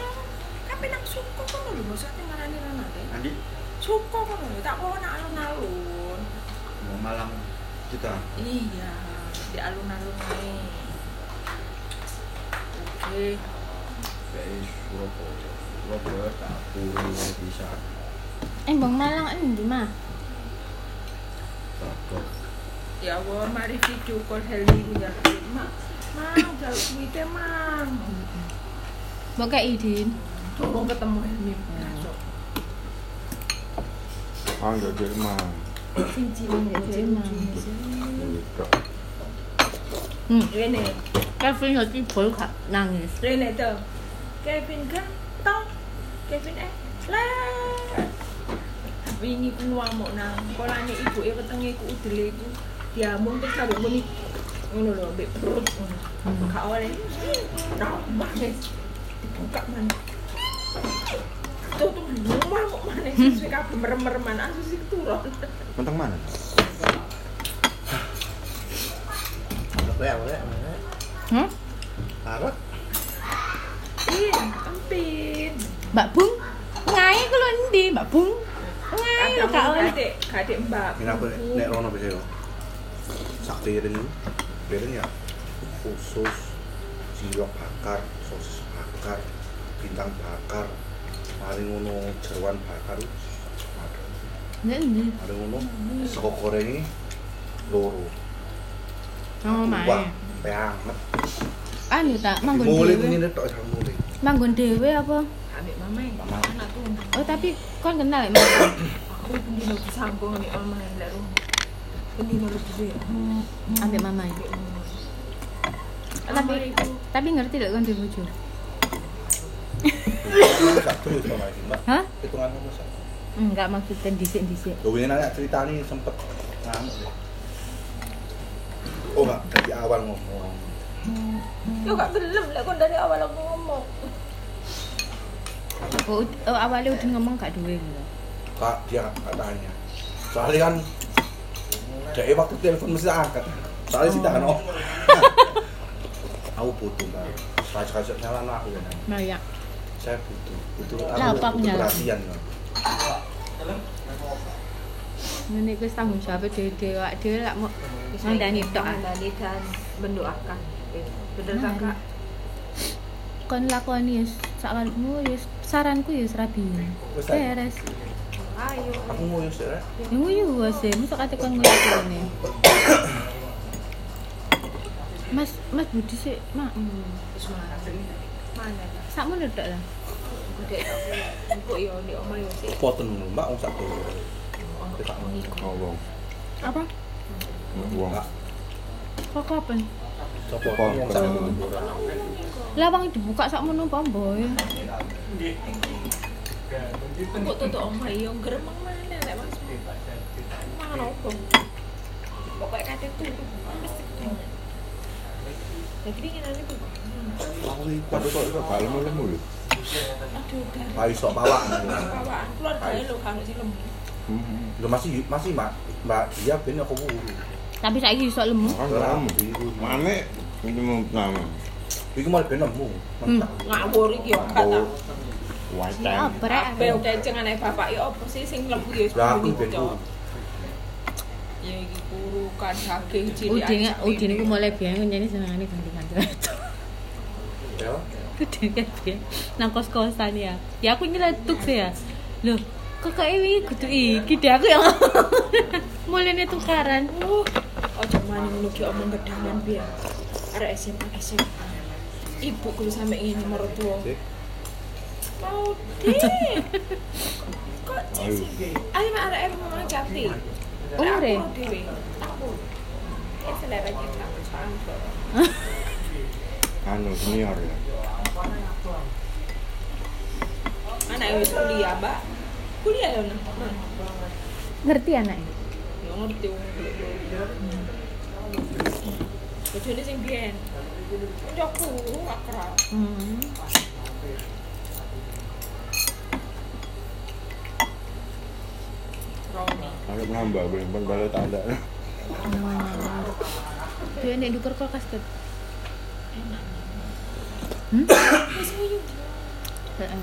Kape nang suko kono lho, maksudnya marani rana teh. Andi, Suko kono lho, tak kono nang alun-alun. mau Malang kita. Iya, di alun-alun ae. Oke. Kayak Surabaya. Surabaya tak puri bisa. Eh, Bang Malang endi mah? Bagok. Ya Allah, mari video call Helmi punya Mak, Mang, jauh duitnya Mang. Mbok kayak idin. Tolong ketemu Helmi. Besok. Ah, nggak Jerman. Gitu. Hmm, Rene, Kevin lagi bol gak nangis. Rene tuh. Kevin kan, tau. Kevin eh, lah. Wingi ku ngamuk nang kolane ibu e wetenge ku udele iku diamung terus karo muni ngono lho mbek perut ngono. Gak oleh. Nah, manis. Dibuka mana? Tuh tuh ngamuk mana sih kabeh merem-mereman asus iki turun. Mentang mana? Boleh, boleh, boleh. Hmm? Arek. Iya, empin. Mbak Bung, ngai ku lho endi, Mbak Bung? Ngai Kadang gak oleh. kadek, mbak. Ini apa nek rono bisa yo. Sak piring piring ya khusus cilok bakar, sosis bakar, bintang bakar, paling ngono jeruan bakar. Ada. Nek endi? Ada ngono sego goreng ini loro. Oh, Wah, mae. banget. Anu tak manggon dhewe. tok. Manggon dhewe apa? Ambek. Oh, tapi kon kenal ya, Mas? Aku pendino ambek lek. Pendino dhewe. Ambek mama ya. Tapi tapi ngerti lek kon duwe bojo. Sama ini, Mbak. Hah? Hitungan sama satu. Enggak maksudnya dhisik-dhisik. Gue ini nanya cerita nih sempet ngamuk. Oh enggak, dari awal ngomong. Yo gak gelem lek kon dari awal aku ngomong. Oh, oh awalnya udah ngomong gak duwe gitu. Kak, dia katanya. Soalnya kan dia waktu telepon mesti angkat. Soalnya sih kan om. Aku butuh kan. Saya kasih nyala aku ya. Nah, ya. Saya butuh, butuh Lah, aku apa aku butuh perhatian kan. Ini wis tanggung jawab dhewe-dhewe awake dhewe lak mau ngandani tok. ah. Ngandani dan mendoakan. Bener Nah, tak kak? Kon lakoni ya sakarepmu ya saranku ya rabi. Beres. Ayo. Aku mau sih. Ya nguyu sih, masa kate kon nguyu kene. Mas, Mas Budi sih, mak. Mana? Sakmu lah. Aku. Empuk yo di omah yo sih. Poten dulu, Mbak, wong Oh, wong. Apa? Wong. Kok kapan? Apa? wong. Lah wong dibuka sakmono apa boy? Empuk tutup omah yo gremeng mana lek Mas. Mangan opo? Pokoknya kate tuh. Jadi pingin itu. Aku iki kok lemu-lemu lho. Aduh. Pak iso sih lemu. Hmm. Masih masih Mbak, Mbak dia ben aku. Tapi saiki iso lemu. Lemu. Mane ini mau nama. Iku malah ben nemu. Hmm. Ngawur iki yo kata. Time. oprek. Cengen ae bapak opo sih sing ya ben cok. wuru. Ya iki kurukan daging cilik. Udine udine ku mulai biyen nyanyi senengane ganti-ganti. Ya. Biyen nang kos-kosan ya. Ya aku nyeletuk sih ya. Loh, Kok ini kudu iki deh aku yang mulai tukaran. Oh, ojo mani ngono ki omong gedangan biar. Arek SMA SMA. Ibu kudu sampe ngene mertua. Mau deh. Kok cici? Ayo mak arek ngomong jati. Oh. Aku. Ya selera kita soalnya. anu senior ya Anak wis kuliah, Mbak. Kuliah ya, Nah. Ngerti anaknya? Ya ngerti wong Bojone sing biyen. Kancaku akrab. Hmm. Romi. kalau nambah boleh pun balik tak ada Dia nek dukur kulkas ket. Heeh.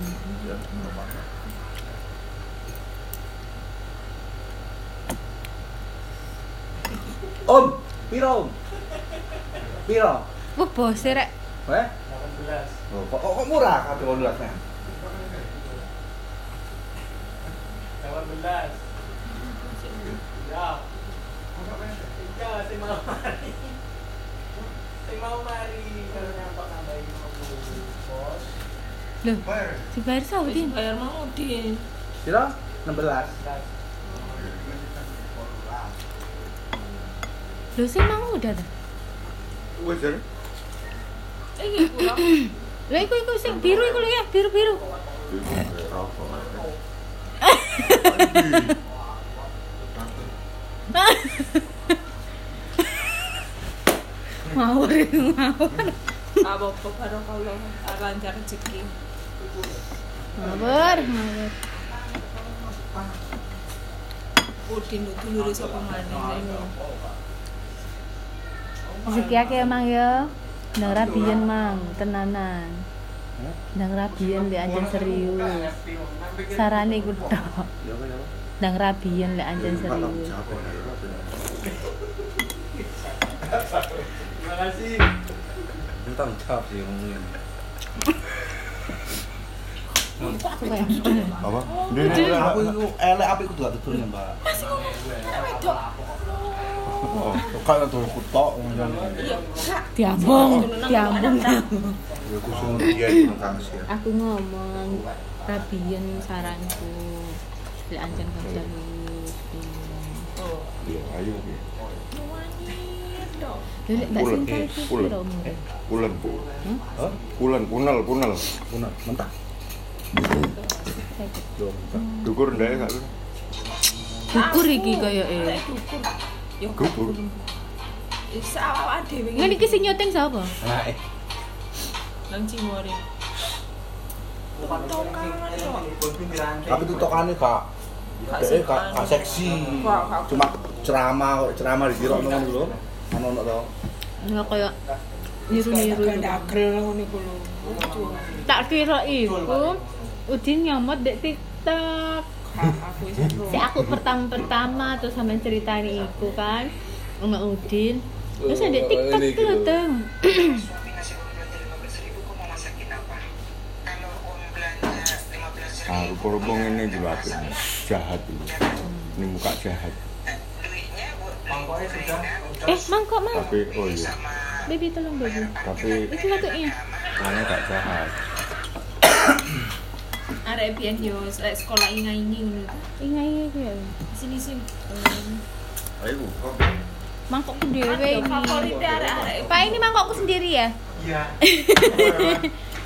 Om, piro om? Piro? Wah, bos rek. Eh? Oh, kok, kok murah kata 18 nih? 18. Ya. Iya, sing mau mari. Sing mau mari kalau nyampak nambahin 50. Bos. Loh, si bayar sapa, Wis Din? bayar mau Din. Piro? 16. Loh, sing mau udah ta? wes ya Iki kula. Lah iku iku sing biru iku lho ya, biru-biru. Ngawur itu ngawur. Apa-apa barokallah lancar rezeki. Ngawur, ngawur. Udin dulure sapa maneh. Rezeki akeh emang ya. Nang rabian mang, tenanan. Nang rabian lek anjen serius. Sarane iku tok. Apa? Nang rabian lek anjen serius. Kasih. Ini tanggung jawab sih ngomongin. apa Aku itu elek apa itu gak tutur ya mbak? Wedok. oh Kalau tuh aku tok ngomong Iya. Diambung, diambung. Ya aku suruh dia itu kang sih. Aku ngomong rabian saranku. Lek anjen gak serius. Oh, iya ayo nuwani dong. Lha lek Mbak Pulen, eh, pulen. punel punel mentah. Dukur ndek sak Dukur iki kaya eh. Dukur. Wis awak dhewe Ngene iki sing nyuting sapa? Nah, eh. nang Cimori. Tapi itu tokannya kak. Eh, kak, kak seksi. Cuma ceramah, ceramah di kira nonton dulu. Ano no to? Ya kaya niru-niru. Gak dagel ngono iku lho. Tak kira iku Udin nyomot dek TikTok. Aku Si aku pertama-pertama terus sampe ceritani iku kan sama Udin. Terus ada TikTok ini tuh gitu. tuh. Suami ngasih uang belanja 15 ribu, kok mau masakin apa? Kalau uang belanja 15 ah ribu, korupong ini juga jahat ini ini muka jahat duitnya buat sudah. Eh, mangkok mang. tapi oh iya Baby tolong baby. tapi Itu latuknya. karena gak jahat arek biyen yo lek sekolah inga-ingi ngono. Ingat iki ya. Sini sini. Ayo, kok. Mangkokku dhewe Yo ini. favorit arek-arek. Pak ini mangkokku sendiri ya? Iya.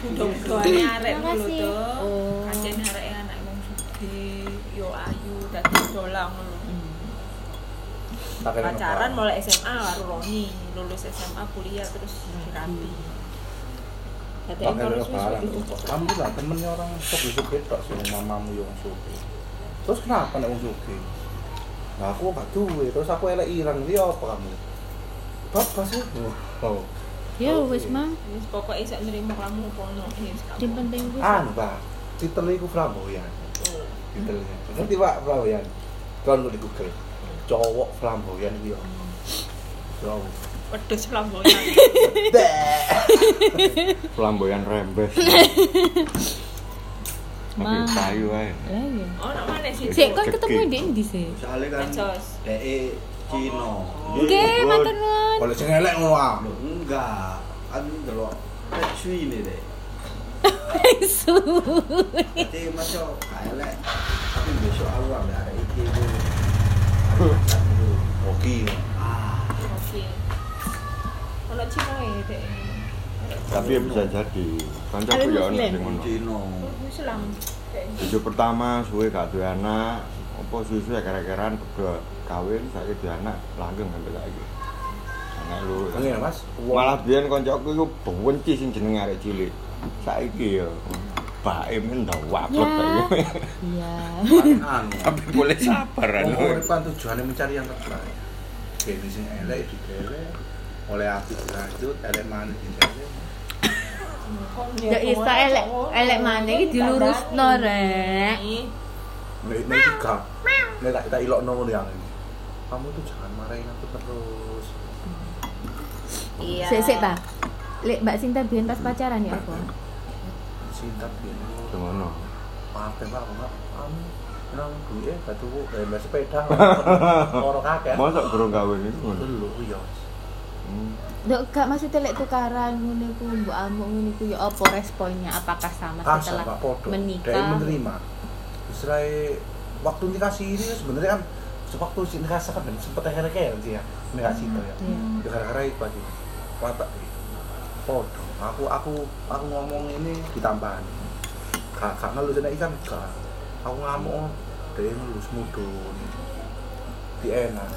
Budo-budoane arek ngono to. Oh. Kajen arek anak wong sugih, yo ayu dadi dolang Pacaran apa. mulai SMA karo Roni, lulus SMA kuliah terus dirapi. Tak apa. wis Alhamdulillah temennya orang suki-suki tok sih mamamu yang suki. Terus kenapa nek wong suki? Nah, aku gak duwe, terus aku elek ilang dia apa kamu? Bapak sih. Oh. Ya wis mang. Wis pokoke iso nrimo kamu pono wis Sing kamu. penting wis. Anu, Pak. Titel iku flamboyan. Oh. Titelnya. Ngerti Pak flamboyan? Kan di Google. Cowok flamboyan iki yo. Cowok. Wedhus flamboyan. flamboyan rembes Ma. payu ae. Lah iya. Oh, nak mana sih? Sik kon ketemu di ndi sih? Soalnya kan Necos. DE Cino. Oke, Good. matur nuwun. Kalau sing elek ngono ah. Enggak. Kan delok Pecui ini deh. Su. Jadi masuk elek. Tapi besok aku ambil arek iki ku. Aku masak dulu. Oke. Oke. Ono Cino ya, Dek. Tapi ya bisa jadi. Kancaku ya ono sing ngono. Cino. Islam. Bojo pertama suwe gak duwe anak, apa suwe-suwe kere-keran beda kawin saiki duwe anak langgeng sampe saiki. Anak lu. Ngene Mas. Malah biyen kancaku iku benci sing jenenge arek cilik. Saiki ya bae men ndak wapet Ya. saiki. Iya. Tapi boleh sabar Wong anu. urip kan tujuannya mencari yang terbaik. Kene sing elek dikelek, oleh apik dilanjut, elek maneh dikelek. Ya isa elek elek maneh iki dilurusno rek. Nek nek tiga, nek tak tak ilokno ngono yang ini. Kamu tuh jangan marahin aku terus. Iya. Sik sik ta. Lek Mbak Sinta biyen pas pacaran ya apa? Cinta biyen. Ngono. Maaf ya Pak, Pak. Kamu nang duwe batu eh mbak sepeda. Ora kakek. Mosok gurung kawin iku ngono. Dulu iya. Hmm. Dok gak maksudnya lek tukaran ngene ku mbok amuk ngene ku ya apa responnya? Apakah sama Ah, setelah podo. Dia menikah? menerima. Istilahnya waktu nikah sih ini sebenarnya kan sewaktu si nikah kan dan sempet akhirnya kayak sih ya nikah sih itu ya. Iya. Ya, gara-gara itu aja. Podo. Aku aku aku ngomong ini ditambahin. Gak gak ngelus nek ikan gak. Aku ngamuk dia ngelus mudun. Di enak.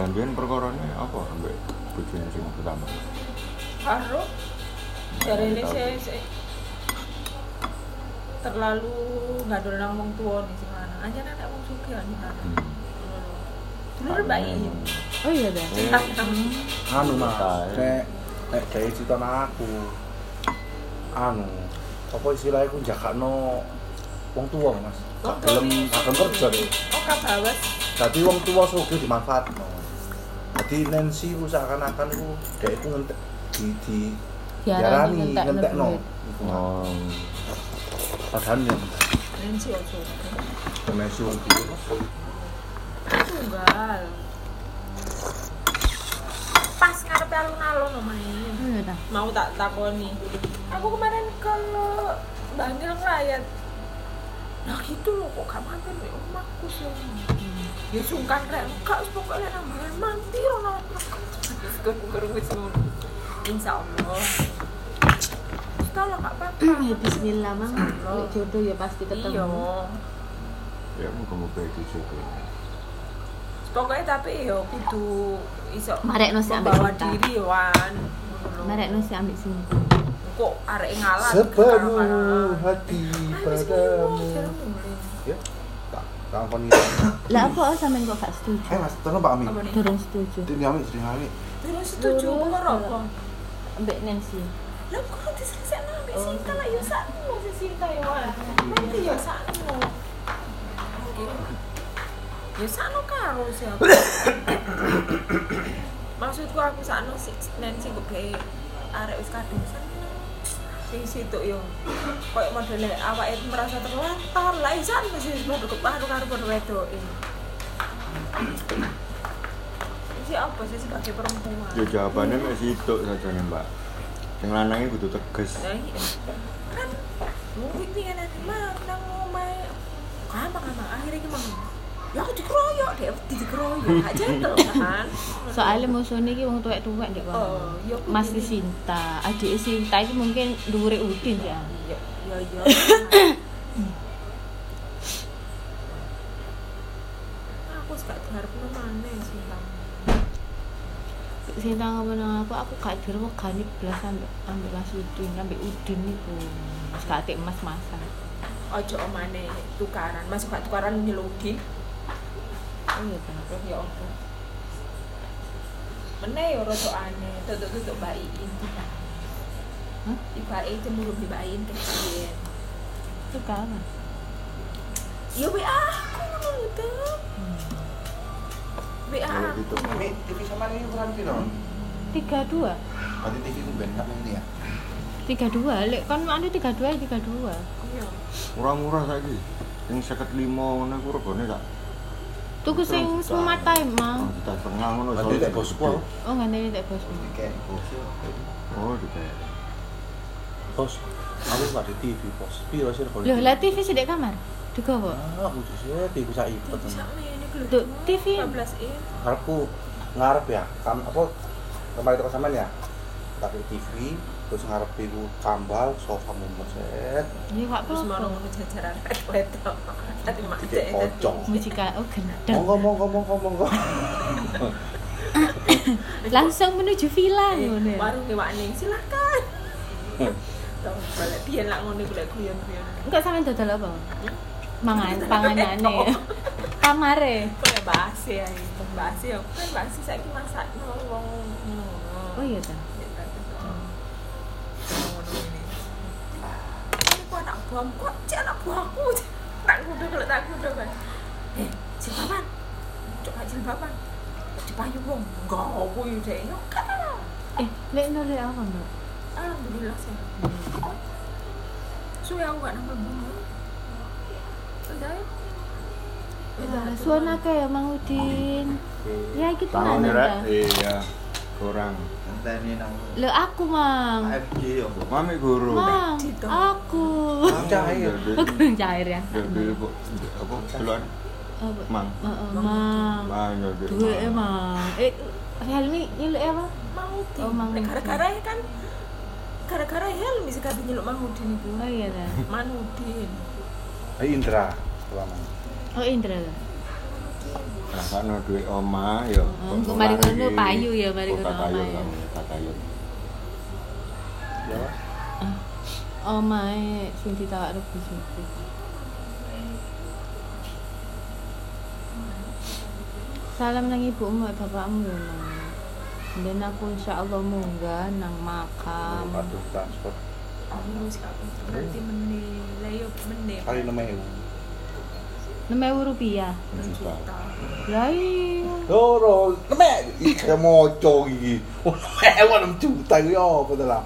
Lan biyen perkarane apa ambek bojone sing pertama? Karo dari ini saya terlalu nggak ada nang wong tua nih sing lanang. Aja nek wong sugih nih lanang. Hmm. Dulu bayi. Oh iya dah. Eh, anu mas Tahu. Nek cerita nang aku anu apa istilahnya aku jakakno wong tua mas gak gelem gak kerja deh Oh kabawas. jadi wong tua sugih dimanfaatno jadi Nancy ku seakan-akan ku dia itu ngentek di di Diarani ngentekno. Oh. padahal ya Nanti ojo. Nancy wong tua Tunggal. Pas ngarepe alun-alun omahe. Oh iya dah. Mau tak takoni. Aku kemarin ke Bangil ngelayat. Nah gitu loh kok gak mampir di rumahku sih. Ya sungkan rek, enggak pokoknya namanya mampir ono. Gur-gur wis ngono. Insyaallah. Tahu lah gak apa-apa. Ya bismillah mang. Jodoh ya pasti Iya. ketemu. Ya muga-muga itu jodoh. Pokoknya tapi yo kudu iso Marekno sih ambek Sinta. diri wan. Marek no si ambek sini. Kok arek ngalah sepenuh hati padamu ya tak nih Lah apa sampean kok gak setuju? eh mas tolong Pak Ami? Durung setuju. ini Ami sering Ami Terus setuju perkara apa? Ambek Nancy. Lah kok diselesaikno ambek Sinta lah yo si Sinta yo wan. Nanti yo sakno. Ya sakno karo siapa. Maksudku aku sakno si Nancy kok kayak arek wis kadung sakno. Sing situ yo. Kayak modele awake merasa terlantar. Lah isan mesti wis padha kepadu karo padha wedoke. Ini apa sih sebagai perempuan? Ya jawabannya mek situk saja nih, Mbak. Sing lanangnya kudu tegas. Nah, iya. kan mungkin nih kan nanti mah nang omae kamar kamar akhirnya gimana ya aku dikeroyok deh dikeroyok. Gak gentle kan? Soalnya musuhnya iki wong tuwek-tuwek ndek wae. oh iya aku Mas Sinta, adik Sinta iki mungkin dhuwure Udin ya. iya iya iya. Aku gak diharap mana sih Sinta. Ngomong nang aku, aku gak dirwegani blas ambek ambek Mas Udin, ambek Udin niku. Wis gak atik mas-masan. ojo omane tukaran. Masuk gak tukaran nyeludin Oh iya. Terus ya meneh ya rada aneh tutuk-tutuk bayiin Hah? Cemburu kecil Tukaran. Ya WA aku ngono. WA aku. Ami TV sama ini ukuran piro? 32. Berarti TV ku ini ya 32 lek kon anu 32 32 Iya. Murah-murah saiki. Sing 55 ngono iku regane sak tuku sing smart time mang juta setengah ngono. Nanti soalnya tak bosku. oh ngene tak bosku bosku Oh, dikek. Bos, aku nggak di TV, bos. Piro sih kalau Loh, lah TV sih di kamar. Digowo. Ah, aku sih TV saya kulo. Tuh, TV. 15 in. Aku ngarep ya, kam apa kemarin itu sampean ya. Tapi TV, terus ngarep itu kambal, sofa mumet set. Ya gak Terus mau ngono jajaran rek wedok. Tadi mak Tidak pocong. Musika oh gendeng. Monggo monggo monggo monggo. Langsung menuju villa Eh, ngono. ya. Warung ning silakan. Balik biyen lak ngono iku lek guyon-guyon. Enggak sampe dodol apa? Mangan panganane. Kamare. Kok basi ae, basi aku kan basi saiki masak wong ngono. Oh iya ta. Buahmu, kok cek anak buahku? Tak kudu kalau tak kudu kan Eh, jilbaban Coba jilbaban Dipayu wong? Enggak, deh Ya kan Eh, lek nolak apa, Mbak? Alhamdulillah sih Suwe aku gak nambah bunga. Udah ya? Ah, Suara kayak Mang Udin. Ya gitu ta? Iya. Kurang. Ngenteni nang Lo aku, Mang. AFG yo Mami guru. Mang, Dito. aku. Cair. Aku cair ya. Apa? Apa? Mang. Heeh, Mang. Mang jadi. Duwe emang. Eh, Helmi nyeluk apa? Di Oh, Mang Udin. Gara-gara ya kan Gara-gara Helmi sih kabeh nyeluk Manudin iku Oh iya ta. Manudin Ayo Indra, selama. Oh Indra ta rasane duwe omah ya. Mari ngono payu ya mari ngono. Payu payu. Ya. Ah, Omahe sing. Salam nang ibumu bapakmu ya, Mang. Dan aku insya Allah munggah nang makam. Aduh, transport. Aku harus gak Nanti menilai, Lah yo. Kali. 6.000 rupiah. Juta. Lah iya. Loro, nemek iki moco iki. Oh, ewa 6 juta iki oh, apa to lah?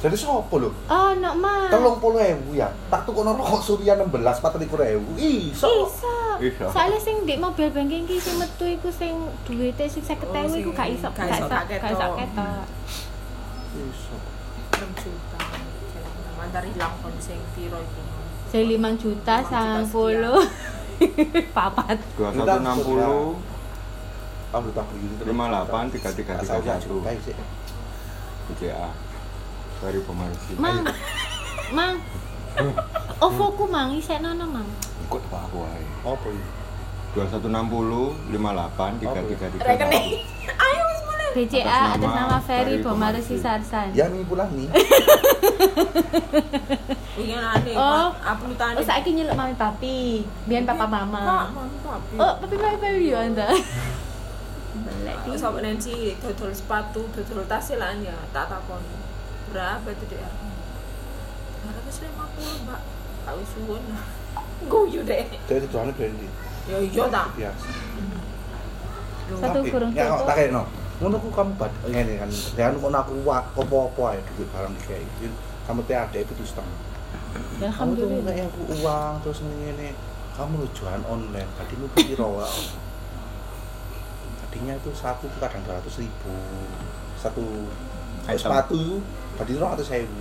Jadi siapa lho? Oh, nak mas. Telung puluh ewu ya. Tak tuku rokok surya 16, 4 ewu. Iso. Iso. Soalnya sing di mobil banking ki sing metu iku sing t, sing 50 ewu iku gak iso. Gak iso. Iso juta mantar hilang kon sing piro iku Sing 5 juta 90. Papat. Dua satu enam puluh terus. lima delapan tiga tiga tiga Asal satu juta sih. BCA dari pemarsi. Mang. Mang. Ovoku mang isek nono mang. Ikut pak aku aja. Apa iki? Dua satu enam puluh lima delapan tiga tiga tiga rekening ayo BCA Atas atas nama Ferry Bomaresi. Sarsan. Ya nih pulang nih. iki aneh Oh. apa tani Oh, saiki nyeluk mami papi, biyen papa Kak, mama. Oh, papi papi papi yo anda. Belek di. Sopo Nancy dodol sepatu, dodol tas lah ya, tak takon. Berapa itu dia? Harga lima puluh mbak. Wis suwun. Guyu deh. Jadi tujuannya brandy. Ya iya ta. Biasa. Satu Tapi, kurung ya tak kene. Ngono ku kamu bad ngene kan. Jangan kok aku apa-apa ae duit barang kayak Kamu teh ada itu setengah. Ya, Kamu tuh Alhamdulillah. kayak aku uang terus ngene. Kamu lu jualan online. Tadi lu piro wae. Tadinya itu satu tuh kadang 200 ribu satu Item. sepatu tadi itu ratus ribu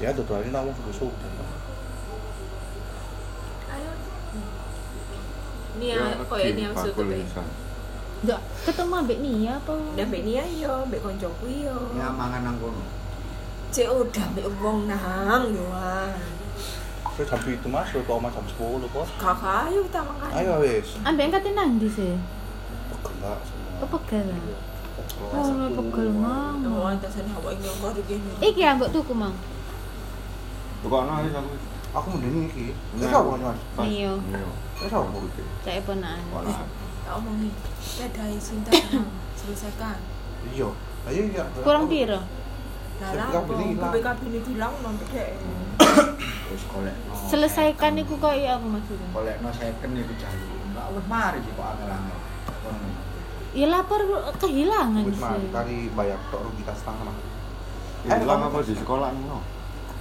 ya tuh tuh ini nawang busuk Ayo. Nia, koyo ini yang sutup e. Ndak ketemu ambek Nia apa? Udah mbek Nia yo, mbek koncoku yo. ya mangan nang kono Cek udah mbek wong nang yo. terus jam itu masuk kok mas jam sepuluh bos Kakak ayo kita makan. ayo wes Ambek kate nang ndi sih? pegel lah semua Oh, pegel. Iya, Oh, pegel mang. Oh, antasan hawa ini kok gini. Iki yang mbok tuku mang. Tukang nangis aku. aku mending iki wes apa mas. Mio. Mio. wes apa Putih. Cek ponakan. Warna. Tak omongi. Pedai cinta tenang, selesaikan. iya ayo iya Kurang piro? Hilang. BPKB ini bilang terus kolekno Selesaikan iku koyo apa maksudnya? kolekno second iku jalu enggak wis mari sih kok angel-angel ya lapor kehilangan Wis mari sih kari bayar tok rugi tas setengah. Hilang apa di sekolah no?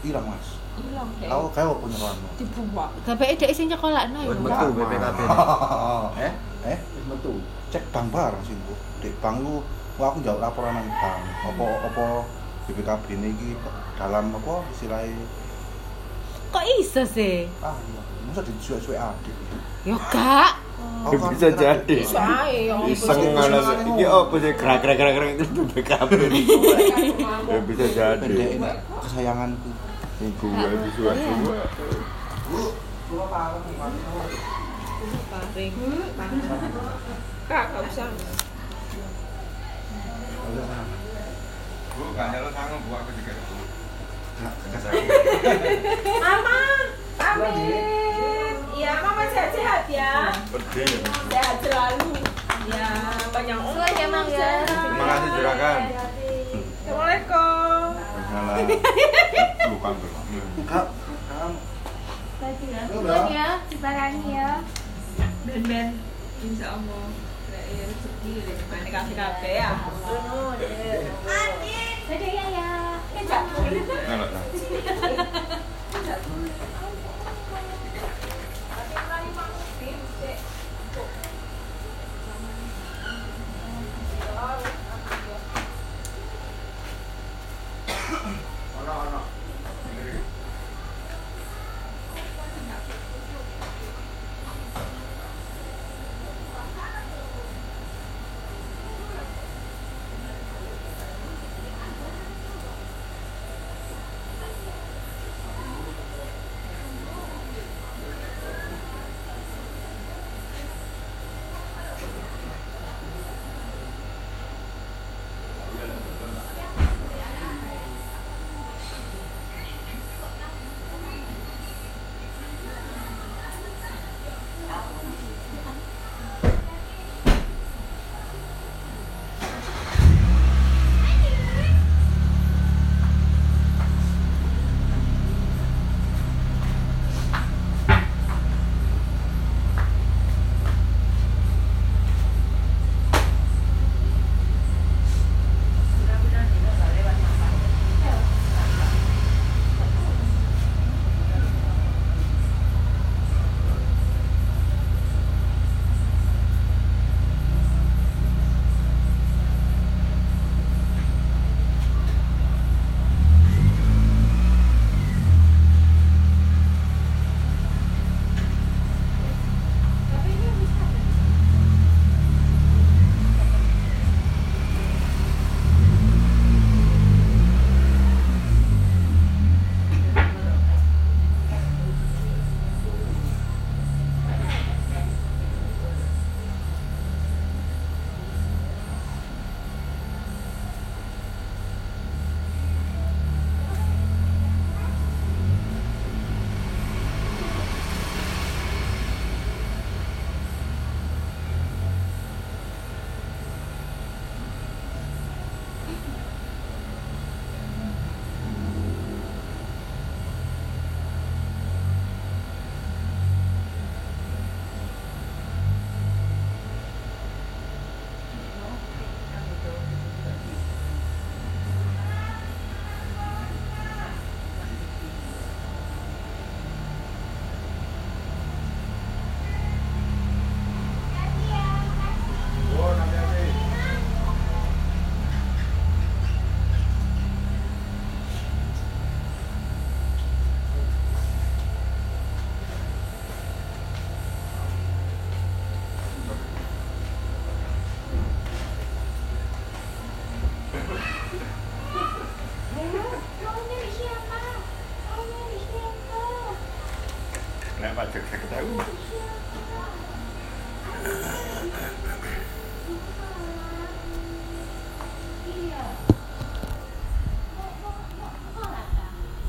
Hilang Mas. hilang Tahu kayak apa nyekolahno? dibuang tapi ide sing nyekolakno ya metu BPKB. Eh? Eh? Metu. Cek bank bareng sih, Bu. Dek bank lu wah aku jauh laporan nang bank. Apa apa BPKB ini iki dalam apa istilahnya kok iso sih ah iya masa dicuek-cuek adik ya gak Oh, Bisa jadi. bisa ae Iseng ngono. terus Iki apa sih gerak gerak gerak gerak itu BKB. Ya bisa jadi. Kesayanganku Ini gue bisa gue. Paring kak gak usah. Bu, sanggup bu aku juga. mama amin. Iya mama sehat-sehat ya. Ya. sehat selalu. Ya banyak umur ya, Mang, ya. Terima kasih juragan. assalamualaikum. Salah. Bukan kak. Kamu Bukan ya. Dibarani ya ben ben insya allah ya rezeki rezeki kasih kafe ya. Ya ya. Kenapa